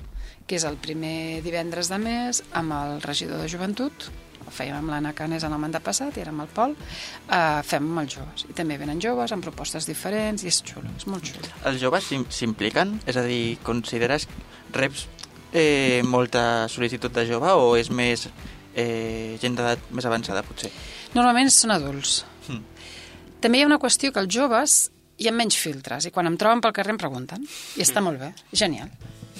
que és el primer divendres de mes amb el regidor de joventut, el fèiem amb l'Anna Canes en el mandat passat i ara amb el Pol, eh, fem amb els joves. I també venen joves amb propostes diferents i és xulo, és molt xulo. Els joves s'im- s'impliquen? És a dir, consideres reps eh, molta sol·licitud de jove o és més eh, gent d'edat més avançada, potser? Normalment són adults. Mm. També hi ha una qüestió que els joves hi ha menys filtres i quan em troben pel carrer em pregunten i està molt bé, genial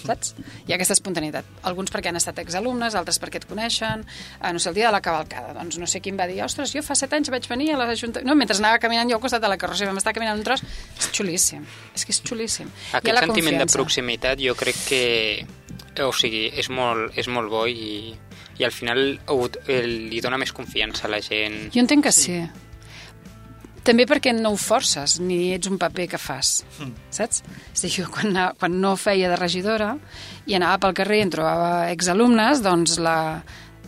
saps? Hi ha aquesta espontaneïtat. Alguns perquè han estat exalumnes, altres perquè et coneixen. Eh, no sé, el dia de la cavalcada, doncs no sé qui em va dir, ostres, jo fa set anys vaig venir a la Junta... No, mentre anava caminant jo al costat de la carrossera, m'estava caminant un tros, és xulíssim, és que és xulíssim. Aquest sentiment de confiança. proximitat jo crec que o sigui, és molt, és molt bo i, i al final ho, el, li dona més confiança a la gent. Jo entenc que sí. També perquè no ho forces, ni ets un paper que fas, Mm. saps? És a dir, jo quan, quan no feia de regidora i anava pel carrer i em trobava exalumnes, doncs la...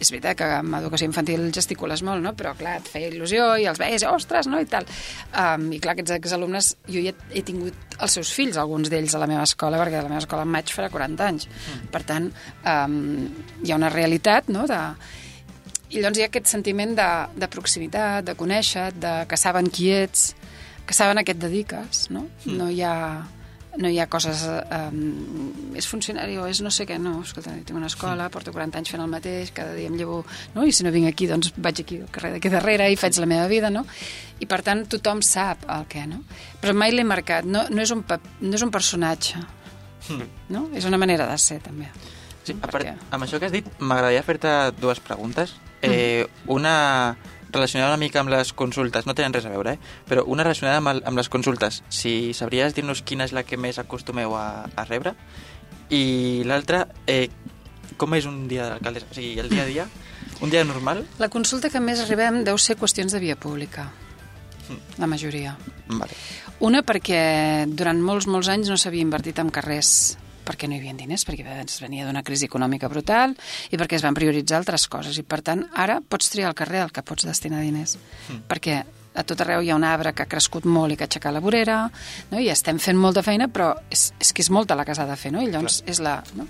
És veritat que amb educació infantil gesticules molt, no? però clar, et feia il·lusió i els veies, ostres, no? i tal. Um, I clar, aquests exalumnes, jo ja he tingut els seus fills, alguns d'ells, a la meva escola, perquè a la meva escola en maig farà 40 anys. Per tant, um, hi ha una realitat no? de, i llavors hi ha aquest sentiment de, de proximitat, de conèixer, de que saben qui ets, que saben a què et dediques, no? Mm. No hi ha... no hi ha coses... Um, és funcionari o és no sé què, no, escolta, tinc una escola, porto 40 anys fent el mateix, cada dia em llevo... No? I si no vinc aquí, doncs vaig aquí al carrer d'aquí darrere i faig la meva vida, no? I per tant tothom sap el què, no? Però mai l'he marcat, no, no, és un, pap- no és un personatge, no? És una manera de ser, també. Sí, a Per part, què? amb això que has dit, m'agradaria fer-te dues preguntes. Eh, una relacionada una mica amb les consultes, no tenen res a veure, eh? però una relacionada amb, el, amb les consultes. Si sabries dir-nos quina és la que més acostumeu a, a rebre. I l'altra, eh, com és un dia de l'alcaldessa? O sigui, el dia a dia, un dia normal? La consulta que més arribem deu ser qüestions de via pública, la majoria. Vale. Una perquè durant molts, molts anys no s'havia invertit en carrers perquè no hi havia diners, perquè ens venia d'una crisi econòmica brutal i perquè es van prioritzar altres coses. I, per tant, ara pots triar el carrer al que pots destinar diners. Mm. Perquè a tot arreu hi ha un arbre que ha crescut molt i que ha aixecat la vorera, no? i estem fent molta feina, però és, és que és molta la que s'ha de fer, no? i llavors és la... No?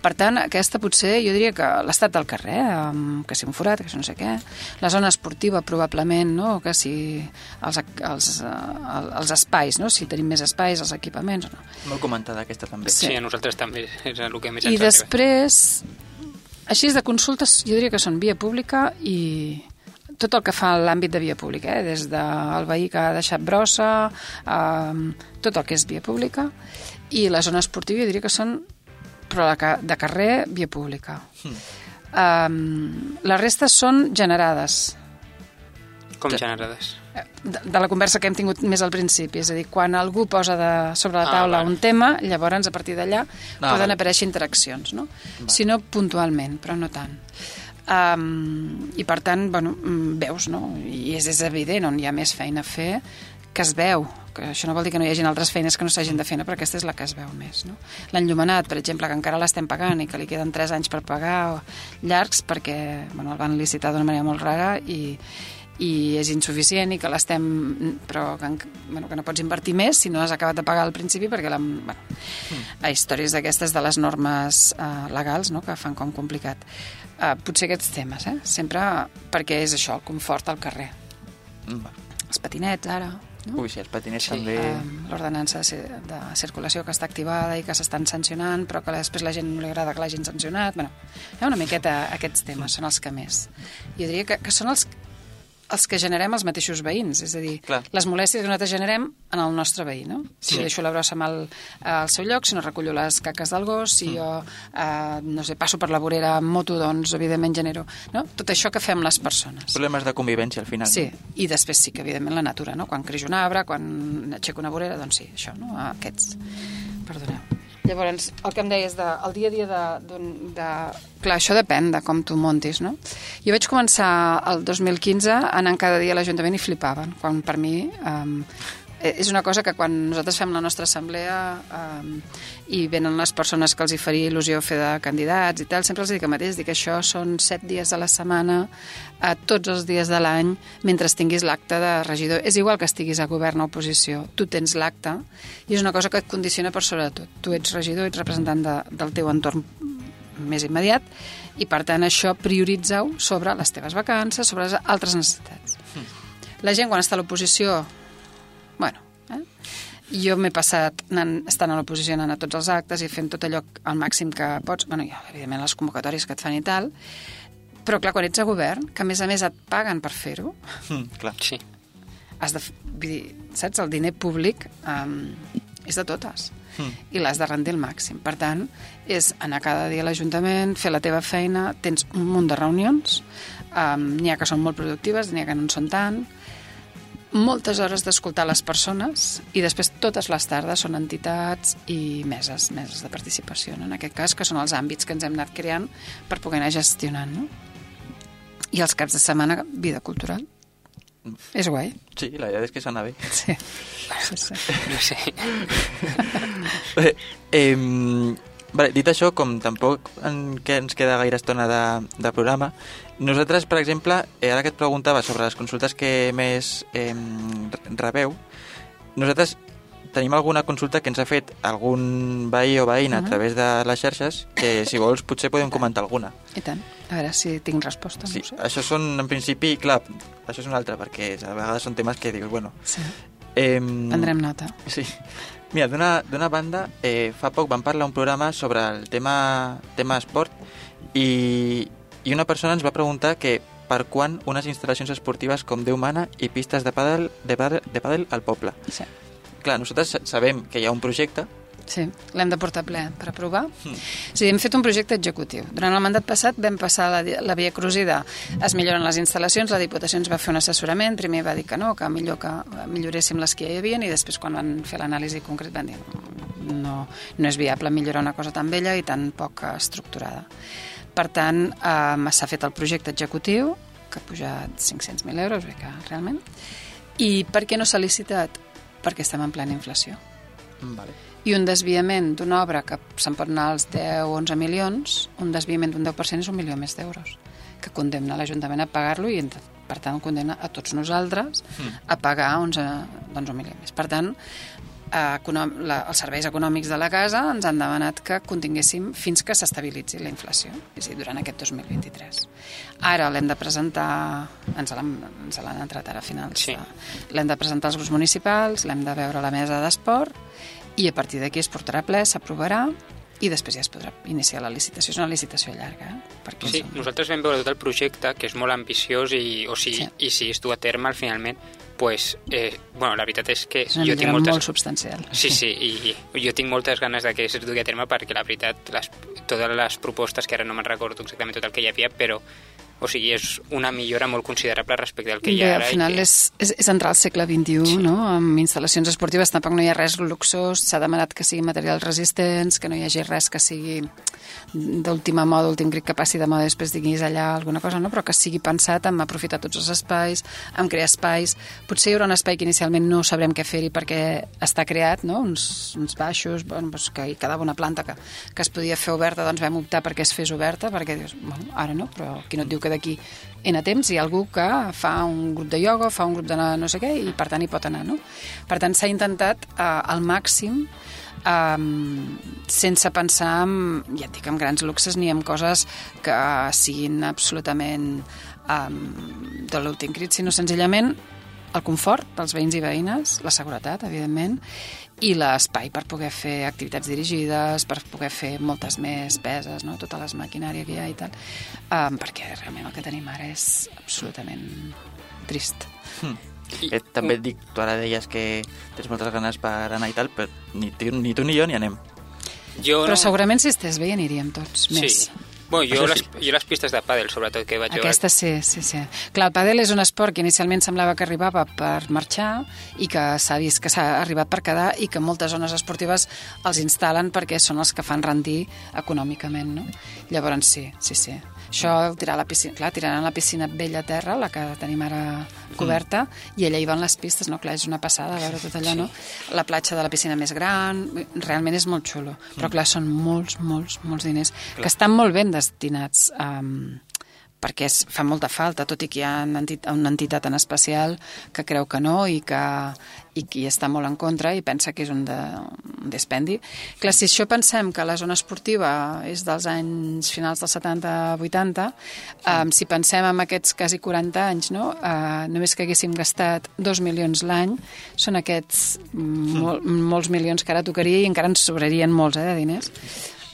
Per tant, aquesta potser, jo diria que l'estat del carrer, amb, que si un forat, que si no sé què, la zona esportiva probablement, no? que si els, els, eh, els espais, no? si tenim més espais, els equipaments no. Molt comentada aquesta també. Sí, a nosaltres també és el que més I ens arriba. després, així de consultes, jo diria que són via pública i tot el que fa l'àmbit de via pública, eh? des del veí que ha deixat brossa, eh, tot el que és via pública, i la zona esportiva jo diria que són però la de carrer, via pública. Um, les restes són generades, Com generades. eh, de, de la conversa que hem tingut més al principi, és a dir, quan algú posa de, sobre la Ah, taula vale. un tema, llavors a partir d'allà Ah, poden vale. aparèixer interaccions, no? Si no, puntualment, però no tant. Um, I per tant, bueno, mm, veus, no? I és, és evident on hi ha més feina a fer que es veu, que això no vol dir que no hi hagi altres feines que no s'hagin de fer, no? però aquesta és la que es veu més. No? L'enllumenat, per exemple, que encara l'estem pagant i que li queden 3 anys per pagar o llargs perquè bueno, el van licitar d'una manera molt rara i, i és insuficient i que l'estem però que, en- bueno, que no pots invertir més si no has acabat de pagar al principi perquè la, bueno, Mm. a històries d'aquestes de les normes uh, legals no? que fan com complicat uh, potser aquests temes eh? sempre perquè és això, el confort al carrer Mm, els patinets ara no? Ui, sí, els patinets Sí, també... um, l'ordenança de, de circulació que està activada i que s'estan sancionant, però que després la gent no li agrada que l'hagin sancionat. Bueno, hi ha una miqueta aquests temes, són els que més. Jo diria que, que són els, els que generem els mateixos veïns, és a dir, Clar. les molèsties que nosaltres generem en el nostre veí, no? Si jo deixo la brossa mal al seu lloc, si no recullo les caques del gos, si jo, eh, no sé, passo per la vorera amb moto, doncs, evidentment, genero... No? Tot això que fem les persones. Problemes de convivència, al final. Sí, i després sí que, evidentment, la natura, no? Quan creix un arbre, quan aixeco una vorera, doncs sí, això, no? Aquests. Perdoneu. Llavors, el que em deies de, el dia a dia de, d'un- de... Clar, això depèn de com tu montis, no? Jo vaig començar el 2015 anant cada dia a l'Ajuntament i flipaven, quan per mi... Um, és una cosa que quan nosaltres fem la nostra assemblea um, i venen les persones que els hi faria il·lusió fer de candidats i tal, sempre els dic el mateix, dic que això són set dies a la setmana, a tots els dies de l'any, mentre tinguis l'acte de regidor. És igual que estiguis a govern o oposició, tu tens l'acte i és una cosa que et condiciona per sobre de tot. Tu ets regidor, ets representant de, del teu entorn més immediat i per tant això prioritza-ho sobre les teves vacances, sobre les altres necessitats. La gent quan està a l'oposició eh? Jo m'he passat anant, estant a l'oposició anant a tots els actes i fent tot allò al màxim que pots, bueno, i evidentment les convocatòries que et fan i tal, però clar, quan ets a govern, que a més a més et paguen per fer-ho, Mm, clar. Sí. has de, vull dir, saps, el diner públic um, és de totes Mm. i l'has de rendir al màxim. Per tant, és anar cada dia a l'Ajuntament, fer la teva feina, tens un munt de reunions, um, n'hi ha que són molt productives, n'hi ha que no en són tant, moltes hores d'escoltar les persones i després totes les tardes són entitats i meses, meses de participació, no? en aquest cas, que són els àmbits que ens hem anat creant per poder anar gestionant. No? I els caps de setmana, vida cultural. És guai. Sí, la idea és que sona bé. Sí. sí, sí. (laughs) No sé. Eh, eh, vale, dit això, com tampoc en, que ens queda gaire estona de, de programa, nosaltres, per exemple, eh, ara que et preguntava sobre les consultes que més eh, rebeu, nosaltres tenim alguna consulta que ens ha fet algun veí o veïna a Mhm. través de les xarxes que, si vols, potser podem comentar alguna. I tant. A veure si tinc resposta. Sí, No sé. això són, en principi, clar, això és un altre, perquè a vegades són temes que dius, bueno, Sí. Eh, Prendrem nota. Sí. Mira, d'una banda, eh, fa poc vam parlar un programa sobre el tema, tema esport i, i una persona ens va preguntar que per quan unes instal·lacions esportives com Déu mana i pistes de pàdel, de pàdel, de pàdel al poble. Sí. Clar, nosaltres sa- sabem que hi ha un projecte, Sí, l'hem de portar ple per aprovar. Mm. Sí, hem fet un projecte executiu. Durant el mandat passat vam passar la, la via cruzida. Es milloren les instal·lacions, la Diputació ens va fer un assessorament, primer va dir que no, que millor que milloréssim les que ja hi havia, i després quan van fer l'anàlisi concret van dir no, no és viable millorar una cosa tan vella i tan poc estructurada. Per tant, eh, s'ha fet el projecte executiu, que ha pujat 500.000 euros, bé que realment. I per què no s'ha licitat? Perquè estem en plena inflació vale. I un desviament d'una obra que se'n pot anar als 10 o 11 milions, un desviament d'un 10% és un milió més d'euros, que condemna l'Ajuntament a pagar-lo i, per tant, condemna a tots nosaltres a pagar 11, doncs, un milió més. Per tant, eh, la, els serveis econòmics de la casa ens han demanat que continguéssim fins que s'estabilitzi la inflació, és a dir, durant aquest 2023. Ara l'hem de presentar, ens l'han entrat ara a finals, Sí. l'hem de presentar als grups municipals, l'hem de veure a la mesa d'esport i a partir d'aquí es portarà ple, s'aprovarà i després ja es podrà iniciar la licitació. És una licitació llarga, eh? perquè Sí, són- nosaltres vam veure tot el projecte, que és molt ambiciós i, o sigui, Sí. i si es du a terme, al finalment, pues, eh, bueno, la veritat és que és una jo tinc moltes... molt substancial. Sí, sí, i, i jo tinc moltes ganes de que es dugui a terme perquè la veritat, les, totes les propostes, que ara no me'n recordo exactament tot el que hi havia, però o sigui, és una millora molt considerable respecte al que hi ha al ara. final i que... és, és, és entrar al segle XXI, sí. no? amb instal·lacions esportives tampoc no hi ha res luxós, s'ha demanat que sigui materials resistents, que no hi hagi res que sigui d'última moda, últim crit que passi de moda i després diguis allà alguna cosa, no? però que sigui pensat en aprofitar tots els espais, en crear espais. Potser hi haurà un espai que inicialment no sabrem què fer-hi perquè està creat, no? uns, uns baixos, bueno, doncs que hi quedava una planta que, que es podia fer oberta, doncs vam optar perquè es fes oberta, perquè dius, bueno, ara no, però qui no et diu que d'aquí en temps hi ha algú que fa un grup de ioga, fa un grup de no sé què, i per tant hi pot anar, no? Per tant, s'ha intentat eh, al màxim um, sense pensar en, ja et dic, en grans luxes ni en coses que siguin absolutament um, de l'últim crit, sinó senzillament el confort dels veïns i veïnes, la seguretat, evidentment, i l'espai per poder fer activitats dirigides, per poder fer moltes més peses, no? tota les maquinària que hi ha i tal, um, perquè realment el que tenim ara és absolutament trist. I- Eh, també et dic, tu ara deies que tens moltes ganes per anar i tal, però ni tu ni, tu, ni jo ni anem. Jo Però no... segurament si estigués bé hi aniríem tots, més. Sí. Bueno, jo, Això les, sí. jo les pistes de pàdel, sobretot, que vaig Aquesta sí, sí, sí. Clar, el pàdel és un esport que inicialment semblava que arribava per marxar i que s'ha vist que s'ha arribat per quedar i que moltes zones esportives els instal·len perquè són els que fan rendir econòmicament, no? Llavors sí, sí, sí. Això, tirar a la piscina, clar, tiraran la piscina vella a terra, la que tenim ara coberta, i allà hi van les pistes, no? Clar, és una passada veure tot allò, no? La platja de la piscina més gran, realment és molt xulo. Però clar, són molts, molts, molts diners que estan molt ben destinats a... Um, perquè es, fa molta falta, tot i que hi ha una entitat, una entitat en especial que creu que no i que i qui està molt en contra i pensa que és un, de, un dispendi. Clar, si això pensem que la zona esportiva és dels anys finals dels 70-80, um, si pensem en aquests quasi 40 anys, no? Uh, només que haguéssim gastat 2 milions l'any, són aquests mm, mol, molts milions que ara tocaria i encara ens sobrarien molts eh, de diners.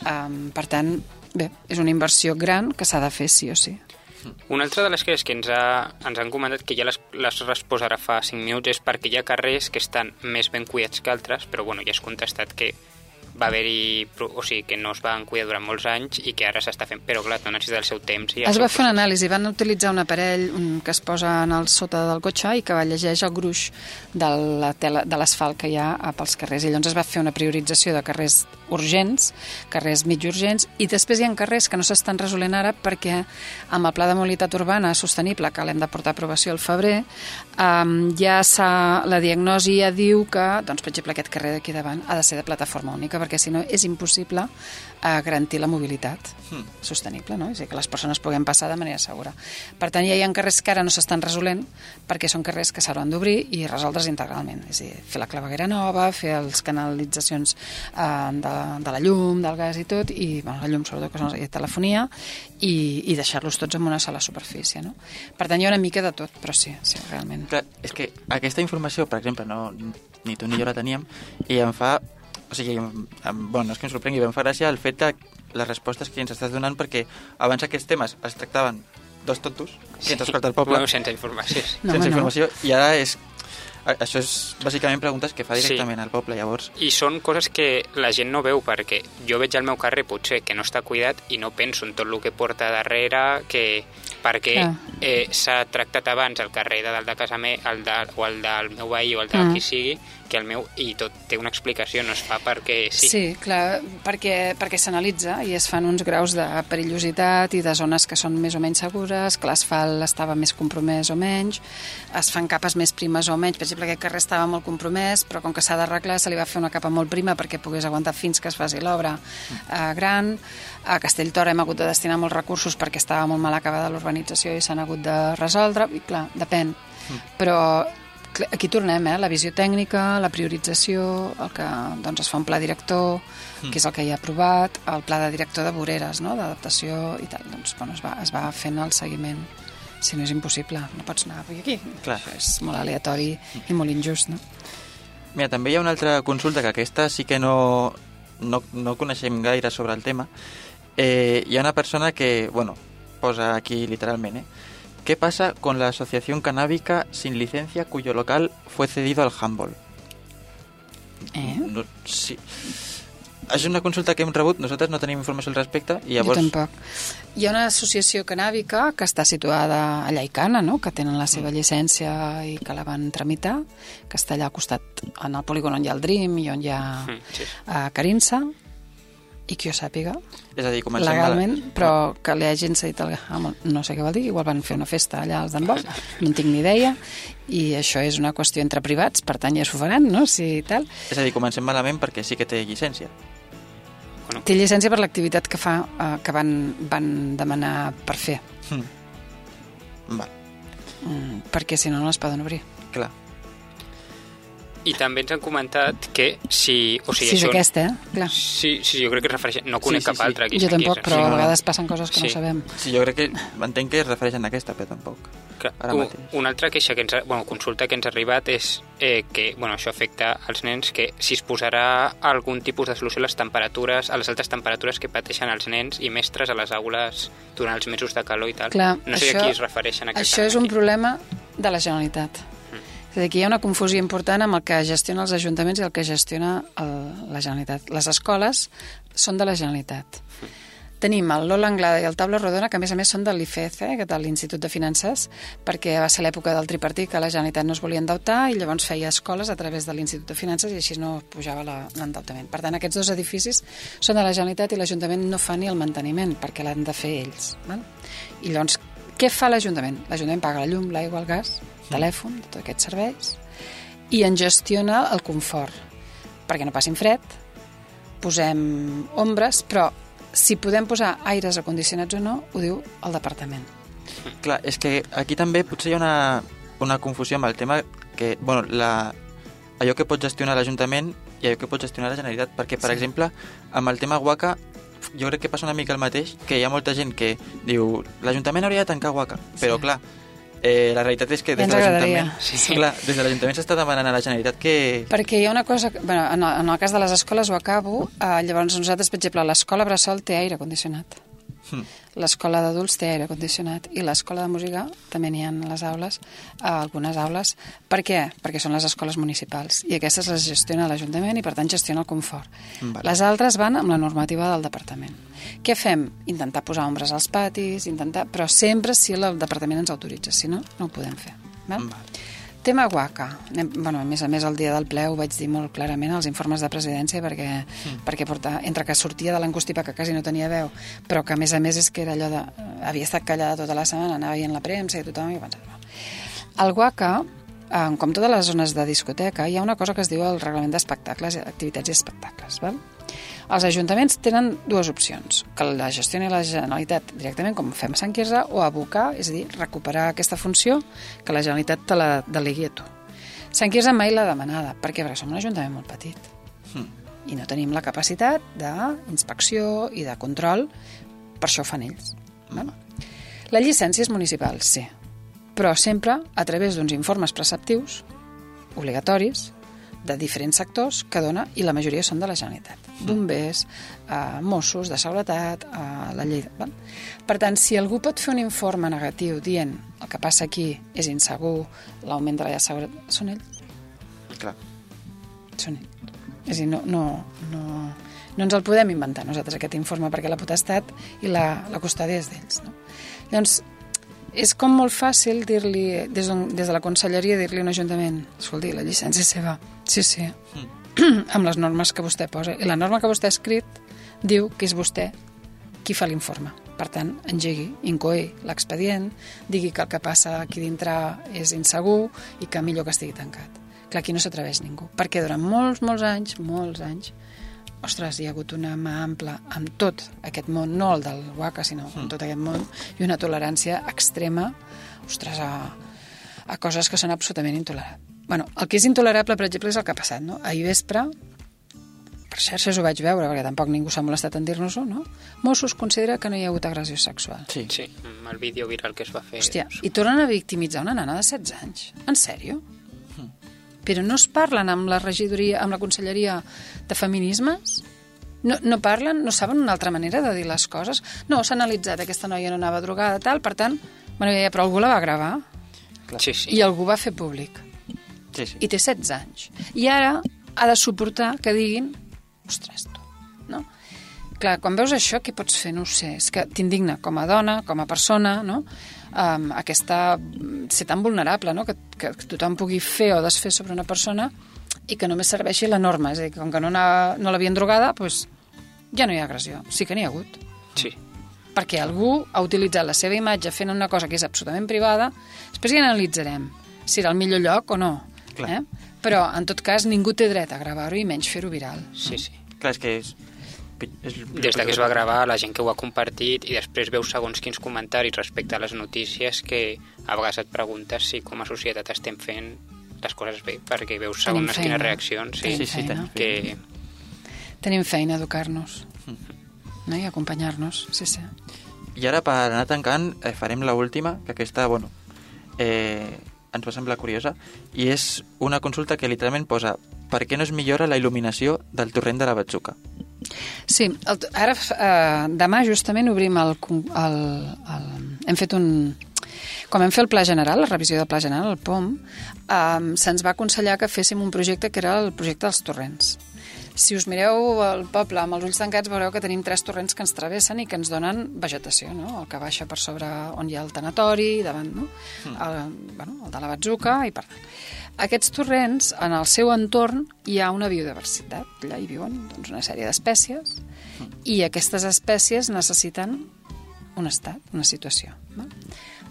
Um, per tant, bé, és una inversió gran que s'ha de fer sí o sí. Una altra de les coses que ens, ha, ens han comentat, que ja les, les respost ara fa 5 minuts, és perquè hi ha carrers que estan més ben cuidats que altres, però bueno, ja has contestat que va haver-hi... O sigui, que no es van cuidar durant molts anys i que ara s'està fent... Però, clar, no necessita el seu temps. I Es va fer una anàlisi, van utilitzar un aparell que es posa en el sota del cotxe i que llegeix el gruix de la tela de l'asfalt que hi ha pels carrers. I llavors es va fer una priorització de carrers urgents, carrers mig urgents, i després hi ha carrers que no s'estan resolent ara perquè amb el Pla de Mobilitat Urbana Sostenible, que l'hem de portar a aprovació al febrer, um, ja la diagnosi ja diu que, doncs, per exemple, aquest carrer d'aquí davant ha de ser de plataforma única, perquè si no és impossible uh, garantir la mobilitat sostenible, no? És a dir, que les persones puguem passar de manera segura. Per tant, ja hi ha carrers que ara no s'estan resolent perquè són carrers que s'hauran d'obrir i resoldre's integralment. És a dir, fer la claveguera nova, fer les canalitzacions eh, de de la llum, del gas i tot, i bueno, la llum sobretot que són la telefonia, i, i deixar-los tots en una sola superfície. No? Per tant, hi ha una mica de tot, però sí, sí realment. Clar, és que aquesta informació, per exemple, no, ni tu ni jo la teníem, i em fa... O sigui, bueno, no és que em sorprengui, em fa gràcia el fet de les respostes que ens estàs donant, perquè abans aquests temes els tractaven dos tontos, que ens escolta el poble, Bueno, sense informació. sí. No, sense no. informació, i ara és... Això és bàsicament preguntes que fa directament al poble, llavors... I són coses que la gent no veu perquè jo veig al meu carrer potser que no està cuidat i no penso en tot el que porta darrere, que perquè Clar. eh, s'ha tractat abans el carrer de dalt de casa me, el de, o el del meu veí o el de Mm. qui sigui, que el meu, i tot té una explicació, no es fa perquè sí. Sí, clar, perquè, perquè s'analitza i es fan uns graus de perillositat i de zones que són més o menys segures, que l'asfalt estava més compromès o menys, es fan capes més primes o menys. Per exemple, aquest carrer estava molt compromès, però com que s'ha d'arreglar se li va fer una capa molt prima perquè pogués aguantar fins que es faci l'obra eh, gran. A Castelltora hem hagut de destinar molts recursos perquè estava molt mal acabada l'urbanització i s'han hagut de resoldre, i clar, depèn. Però cl- aquí tornem, eh? la visió tècnica, la priorització, el que doncs, es fa un pla director, que és el que hi ha aprovat, el pla de director de voreres, no? d'adaptació i tal. Doncs, bueno, es, va, es va fent el seguiment. Si no és impossible, no pots anar avui aquí. Clar. Això és molt aleatori i molt injust, no? Mira, també hi ha una altra consulta, que aquesta sí que no, no, no coneixem gaire sobre el tema. Eh, hi ha una persona que, bueno, posa aquí literalment, ¿eh? ¿Qué pasa con la asociación canábica sin licencia cuyo local fue cedido al handball? Eh? No, sí. És una consulta que hem rebut, nosaltres no tenim informació al respecte, i llavors... Jo tampoc. Hi ha una associació canàbica que està situada a Llaicana, no? que tenen la seva llicència i que la van tramitar, que està allà al costat, en el polígon on hi ha el Dream i on hi ha Mm, sí. a Carinsa, i que jo sàpiga, És a dir, comencem legalment, mal. però que li hagin cedit el... No sé què vol dir, igual van fer una festa allà als d'en Bosch, (laughs) no en tinc ni idea, i això és una qüestió entre privats, per tant ja s'ho faran, no? Si tal. És a dir, comencem malament perquè sí que té llicència. Bueno, Té llicència per l'activitat que fa, eh, que van, van demanar per fer, Mm. Val, mm, perquè si no, no les poden obrir. clar. I també ens han comentat que si... O sigui, Sí, és això, aquesta, eh? Clar. Sí, sí, jo crec que es refereix... No conec sí, cap sí. altra aquí. Jo tampoc, però Sí, a no, vegades passen coses que Sí. no sabem. Sí, jo crec que entenc que es refereixen a aquesta, però tampoc. Que, Ara un, mateix. una altra queixa que ens bueno, consulta que ens ha arribat és eh, que bueno, això afecta als nens que si es posarà algun tipus de solució a les temperatures, a les altes temperatures que pateixen els nens i mestres a les aules durant els mesos de calor i tal. Clar, no sé això- a qui es refereixen Això és un aquí. problema de la Generalitat. És dir, que hi ha una confusió important amb el que gestiona els ajuntaments i el que gestiona el, la Generalitat. Les escoles són de la Generalitat. Tenim el Lola Anglada i el Taula Rodona, que a més a més són de l'IFEC, eh, de l'Institut de Finances, perquè va ser l'època del tripartit que la Generalitat no es volia endeutar i llavors feia escoles a través de l'Institut de Finances i així no pujava l'endeutament. Per tant, aquests dos edificis són de la Generalitat i l'Ajuntament no fa ni el manteniment, perquè l'han de fer ells. Val? I llavors, què fa l'Ajuntament? L'Ajuntament paga la llum, l'aigua, el gas, telèfon, tots aquests serveis, i en gestiona el confort, perquè no passin fred, posem ombres, però si podem posar aires acondicionats o no, ho diu el departament. Clar, és que aquí també potser hi ha una, una confusió amb el tema que, bueno, la, allò que pot gestionar l'Ajuntament i allò que pot gestionar la Generalitat, perquè, per Sí. exemple, amb el tema Waka, jo crec que passa una mica el mateix, que hi ha molta gent que diu l'Ajuntament hauria de tancar Waka, però Sí. clar, eh, la realitat és que Ja des ens de l'Ajuntament Sí. clar, des de l'Ajuntament s'està demanant a la Generalitat que... Perquè hi ha una cosa, que- bueno, en, el, en el cas de les escoles ho acabo, eh, llavors nosaltres, per exemple, l'escola Bressol té aire condicionat. Hmm. L'escola d'adults té aire condicionat i l'escola de música també n'hi ha a les aules, a algunes aules. Per què? Perquè són les escoles municipals i aquestes les gestiona l'Ajuntament i per tant gestiona el confort. Vale. Les altres van amb la normativa del departament. Què fem? Intentar posar ombres als patis, intentar... però sempre si el departament ens autoritza, si no, no ho podem fer. Val? Vale. Tema guaca. Anem- Bueno, a més a més, el dia del ple ho vaig dir molt clarament als informes de presidència perquè, mm. perquè porta, entre que sortia de l'angustipa que quasi no tenia veu, però que a més a més és que era allò de... Havia estat callada tota la setmana, anava veient la premsa i tothom i pensava... El guaca, eh, com totes les zones de discoteca, hi ha una cosa que es diu el reglament d'espectacles, activitats i espectacles. Val? Els ajuntaments tenen dues opcions, que la gestioni la Generalitat directament, com fem a Sant Quirze, o abocar, és a dir, recuperar aquesta funció que la Generalitat te la delegui a tu. Sant Quirze mai l'ha demanada, perquè, perquè som un ajuntament molt petit. Hmm. i no tenim la capacitat d'inspecció i de control, per això ho fan ells. Val? La llicència és municipal, sí, però sempre a través d'uns informes preceptius obligatoris de diferents sectors que dona, i la majoria són de la Generalitat. Bombers, eh, Mossos, de Seguretat, eh, la llei... Val? Per tant, si algú pot fer un informe negatiu dient el que passa aquí és insegur, l'augment de la seguretat... Són ells. Clar. Són ells. És a dir, no, no, no, no ens el podem inventar nosaltres, aquest informe, perquè la potestat i la, la custòdia és d'ells. No? Llavors, és com molt fàcil dir-li, des, des de la conselleria, dir-li a un ajuntament, escolti, la llicència és seva. Sí, sí, mm. (clears throat) amb les normes que vostè posa. I la norma que vostè ha escrit diu que és vostè qui fa l'informe. Per tant, engegui, incoe l'expedient, digui que el que passa aquí dintre és insegur i que millor que estigui tancat. Clar, aquí no s'atreveix ningú, perquè durant molts, molts anys, molts anys, ostres, hi ha hagut una mà ampla amb tot aquest món, no el del Waka, sinó amb tot aquest món, i una tolerància extrema, ostres, a, a coses que són absolutament intolerables. Bueno, el que és intolerable, per exemple, és el que ha passat, no? Ahir vespre, per xarxes ho vaig veure, perquè tampoc ningú s'ha molestat en dir-nos-ho, no? Mossos considera que no hi ha hagut agressió sexual. Sí. Sí, amb el vídeo viral que es va fer. Hòstia, i tornen a victimitzar una nana de 16 anys. En sèrio? Però no es parlen amb la regidoria, amb la conselleria de feminismes? No, no parlen, no saben una altra manera de dir les coses? No, s'ha analitzat, aquesta noia no anava drogada, tal, per tant, bueno, ja, però algú la va gravar Sí, sí. i algú va fer públic. Sí, sí. I té 16 anys. I ara ha de suportar que diguin ostres, tu, no? Clar, quan veus això, què pots fer? No sé, és que t'indigna com a dona, com a persona, no? Um, aquesta... ser tan vulnerable, no? Que, que tothom pugui fer o desfer sobre una persona i que només serveixi la norma. És a dir, que com que no, no l'havien drogada, doncs ja no hi ha agressió. Sí que n'hi ha hagut Sí. perquè algú ha utilitzat la seva imatge fent una cosa que és absolutament privada, després ja analitzarem si era el millor lloc o no. Clar. Eh? Però, en tot cas, ningú té dret a gravar-ho i menys fer-ho viral. Sí, sí. Clar, és que és... és Des de que es va gravar, la gent que ho ha compartit i després veus segons quins comentaris respecte a les notícies que a vegades et preguntes si com a societat estem fent les coses bé, perquè veus Tenim segons feina. quines reaccions sí, Tenim Sí, sí, feina. tenim que Tenim feina a educar-nos (laughs) no? i acompanyar-nos. Sí, sí. I ara, per anar tancant, eh, farem la última, que aquesta, bueno, eh, ens va semblar curiosa, i és una consulta que literalment posa per què no es millora la il·luminació del torrent de la Batzuca? Sí, el, ara, eh, demà justament obrim el, el, el... Hem fet un... Com hem fet el Pla General, la revisió del Pla General, el POM, eh, se'ns va aconsellar que féssim un projecte que era el projecte dels torrents. Si us mireu el poble amb els ulls tancats veureu que tenim tres torrents que ens travessen i que ens donen vegetació, no? El que baixa per sobre on hi ha el tanatori, davant, no? El, bueno, el de la Batzuca i per tant. Aquests torrents, en el seu entorn, hi ha una biodiversitat. Allà hi viuen doncs, una sèrie d'espècies i aquestes espècies necessiten un estat, una situació. No?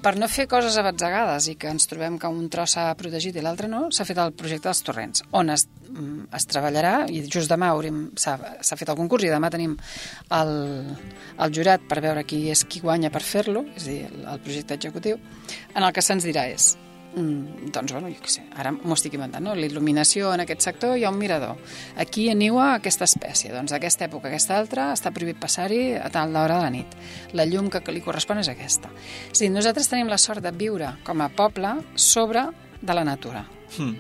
Per no fer coses abatzegades i que ens trobem que un tros s'ha protegit i l'altre no, s'ha fet el projecte dels torrents, on es, mm, es treballarà, i just demà s'ha fet el concurs i demà tenim el, el jurat per veure qui és qui guanya per fer-lo, és a dir, el projecte executiu, en el que se'ns dirà és Mm, doncs, bueno, jo què sé, ara m'ho estic inventant, no? La il·luminació en aquest sector hi ha un mirador. Aquí aniua aquesta espècie, doncs d'aquesta època aquesta altra està prohibit passar-hi a tal d'hora de la nit. La llum que li correspon és aquesta. És a dir, nosaltres tenim la sort de viure com a poble sobre de la natura. Hmm.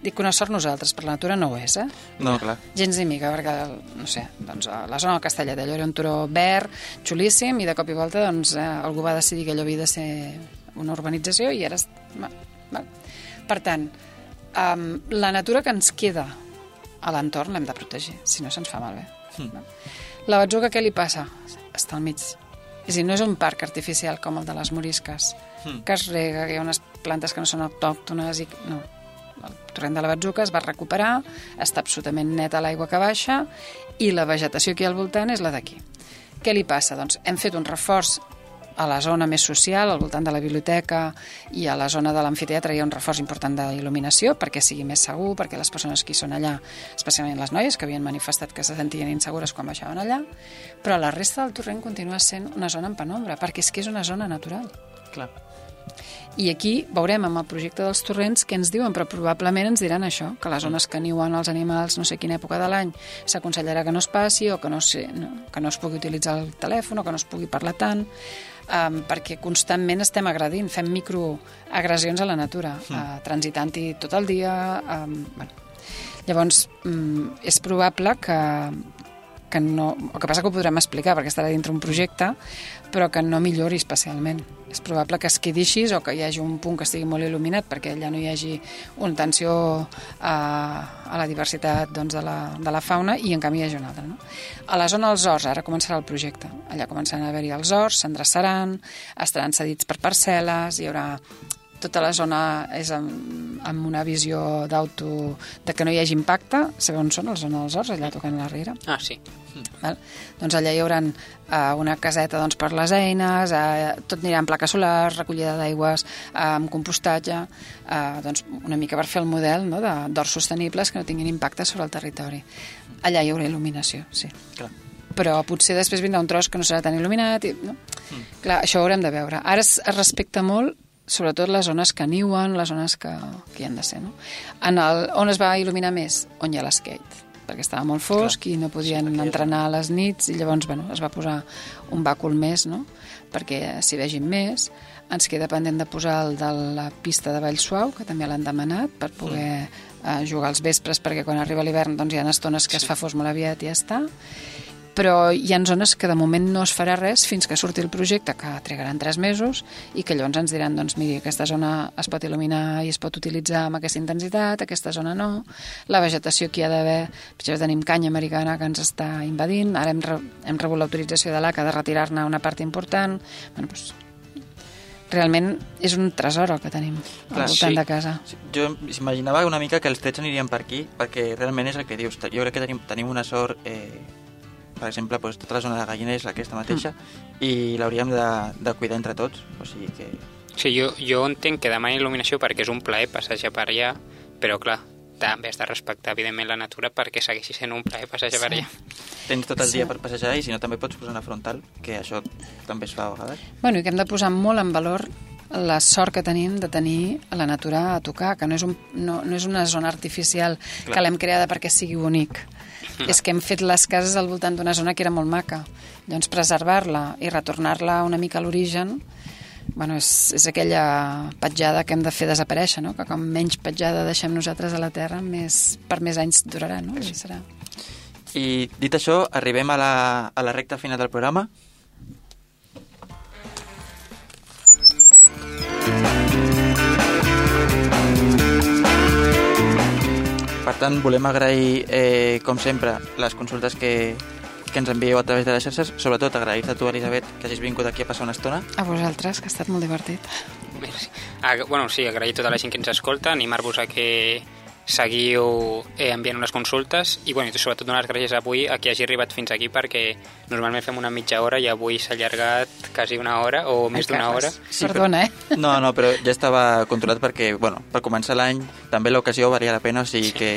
Dic una sort nosaltres, però la natura no ho és, eh? No, clar. gens ni mica, perquè, no sé, doncs, a la zona del Castellet, allò era un turó verd, xulíssim, i de cop i volta doncs, eh, algú va decidir que allò havia de ser una urbanització i ara... es- Va, va. Per tant, um, la natura que ens queda a l'entorn l'hem de protegir, si no se'ns fa malbé. Mm. La batzuca què li passa? Està al mig. És a dir, no és un parc artificial com el de les morisques, Mm. que es rega, que hi ha unes plantes que no són autòctones i... No, el torrent de la Batzuca es va recuperar, està absolutament neta l'aigua que baixa i la vegetació que hi ha al voltant és la d'aquí. Què li passa? Doncs hem fet un reforç a la zona més social, al voltant de la biblioteca i a la zona de l'amfiteatre hi ha un reforç important d'il·luminació perquè sigui més segur, perquè les persones que són allà, especialment les noies que havien manifestat que se sentien insegures quan baixaven allà, però la resta del torrent continua sent una zona en penombra, perquè és que és una zona natural. clar. I aquí veurem amb el projecte dels torrents què ens diuen, però probablement ens diran això, que les zones que niuen els animals no sé quina època de l'any s'aconsellarà que no es passi o que no, sé, no, que no es pugui utilitzar el telèfon o que no es pugui parlar tant, um, perquè constantment estem agredint, fem microagressions a la natura, mm. uh, transitant-hi tot el dia... Um, bueno. Llavors, um, és probable que, que no... El que passa que ho podrem explicar perquè estarà dintre un projecte, però que no millori especialment. És probable que es quedi així o que hi hagi un punt que estigui molt il·luminat perquè allà no hi hagi una atenció a, a la diversitat doncs, de, la, de la fauna i en canvi hi hagi una altra. No? A la zona dels horts ara començarà el projecte. Allà començaran a haver-hi els horts, s'endreçaran, estaran cedits per parcel·les, hi haurà tota la zona és amb, amb una visió d'auto de que no hi hagi impacte. Sabeu on són, la zona dels horts, allà tocant la riera? Ah, sí. Val? Doncs allà hi haurà uh, una caseta doncs, per les eines, uh, tot anirà amb plaques solars, recollida d'aigües, uh, amb compostatge, uh, doncs una mica per fer el model no, d'horts sostenibles que no tinguin impacte sobre el territori. Allà hi haurà il·luminació, sí. Clar. Però potser després vindrà un tros que no serà tan il·luminat. I, no? Mm. Clar, això ho haurem de veure. Ara es respecta molt sobretot les zones que niuen, les zones que, que hi han de ser. No? En el, on es va il·luminar més? On hi ha l'skate perquè estava molt fosc Clar. i no podien sí, entrenar a les nits i llavors bueno, es va posar un bàcul més no? perquè s'hi vegin més ens queda pendent de posar el de la pista de Vallsuau que també l'han demanat per poder mm. uh, jugar als vespres perquè quan arriba l'hivern doncs, hi ha estones que sí. es fa fos molt aviat i ja està però hi ha zones que de moment no es farà res fins que surti el projecte, que trigaran tres mesos, i que llavors ens diran, doncs miri, aquesta zona es pot il·luminar i es pot utilitzar amb aquesta intensitat, aquesta zona no, la vegetació que hi ha d'haver, potser tenim canya americana que ens està invadint, ara hem, re hem rebut l'autorització de l'ACA de retirar-ne una part important, bueno, doncs, realment és un tresor el que tenim Clar, al voltant sí. de casa. Jo imaginava una mica que els trets anirien per aquí, perquè realment és el que dius. Jo crec que tenim, tenim una sort eh, per exemple, doncs, tota la zona de gallina és aquesta mateixa mm. i l'hauríem de, de cuidar entre tots. O sigui que... Sí, jo, jo entenc que demanen il·luminació perquè és un plaer passejar per allà, però clar, també has de respectar, evidentment, la natura perquè segueixi sent un plaer passejar sí. per allà. Tens tot el sí. dia per passejar i si no també pots posar una frontal, que això també es fa a vegades. Bueno, i que hem de posar molt en valor la sort que tenim de tenir la natura a tocar, que no és, un, no, no és una zona artificial Clar. que l'hem creada perquè sigui bonic (laughs) és que hem fet les cases al voltant d'una zona que era molt maca. Llavors, preservar-la i retornar-la una mica a l'origen bueno, és, és aquella petjada que hem de fer desaparèixer, no? que com menys petjada deixem nosaltres a la Terra, més, per més anys durarà. No? I, serà. I dit això, arribem a la, a la recta final del programa. Per tant, volem agrair, eh, com sempre, les consultes que, que ens envieu a través de les xarxes. Sobretot agrair-te a tu, Elisabet, que hagis vingut aquí a passar una estona. A vosaltres, que ha estat molt divertit. Merci. Ah, bueno, sí, agrair a tota la gent que ens escolta, animar-vos a que seguiu eh, enviant unes consultes i, bueno, i sobretot donar les gràcies avui a qui hagi arribat fins aquí perquè normalment fem una mitja hora i avui s'ha allargat quasi una hora o més d'una hora. Sí, Perdona, eh? No, no, però ja estava controlat perquè, bueno, per començar l'any també l'ocasió valia la pena, o sigui sí. que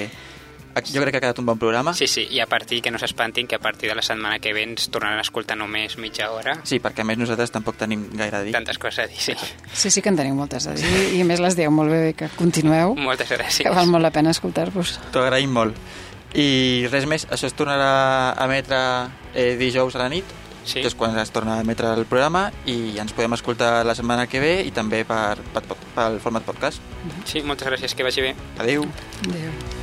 jo crec que ha quedat un bon programa. Sí, sí, i a partir, que no s'espantin, que a partir de la setmana que ve ens tornaran a escoltar només mitja hora. Sí, perquè a més nosaltres tampoc tenim gaire a dir. Tantes coses a dir, sí. Sí, sí que en teniu moltes a dir, i a més les dieu molt bé, que continueu. Moltes gràcies. Que val molt la pena escoltar-vos. T'ho agraïm molt. I res més, això es tornarà a emetre eh, dijous a la nit, sí. que és quan es torna a emetre el programa i ens podem escoltar la setmana que ve i també per, per, pel format podcast. Sí, moltes gràcies, que vagi bé. Adéu. Adéu.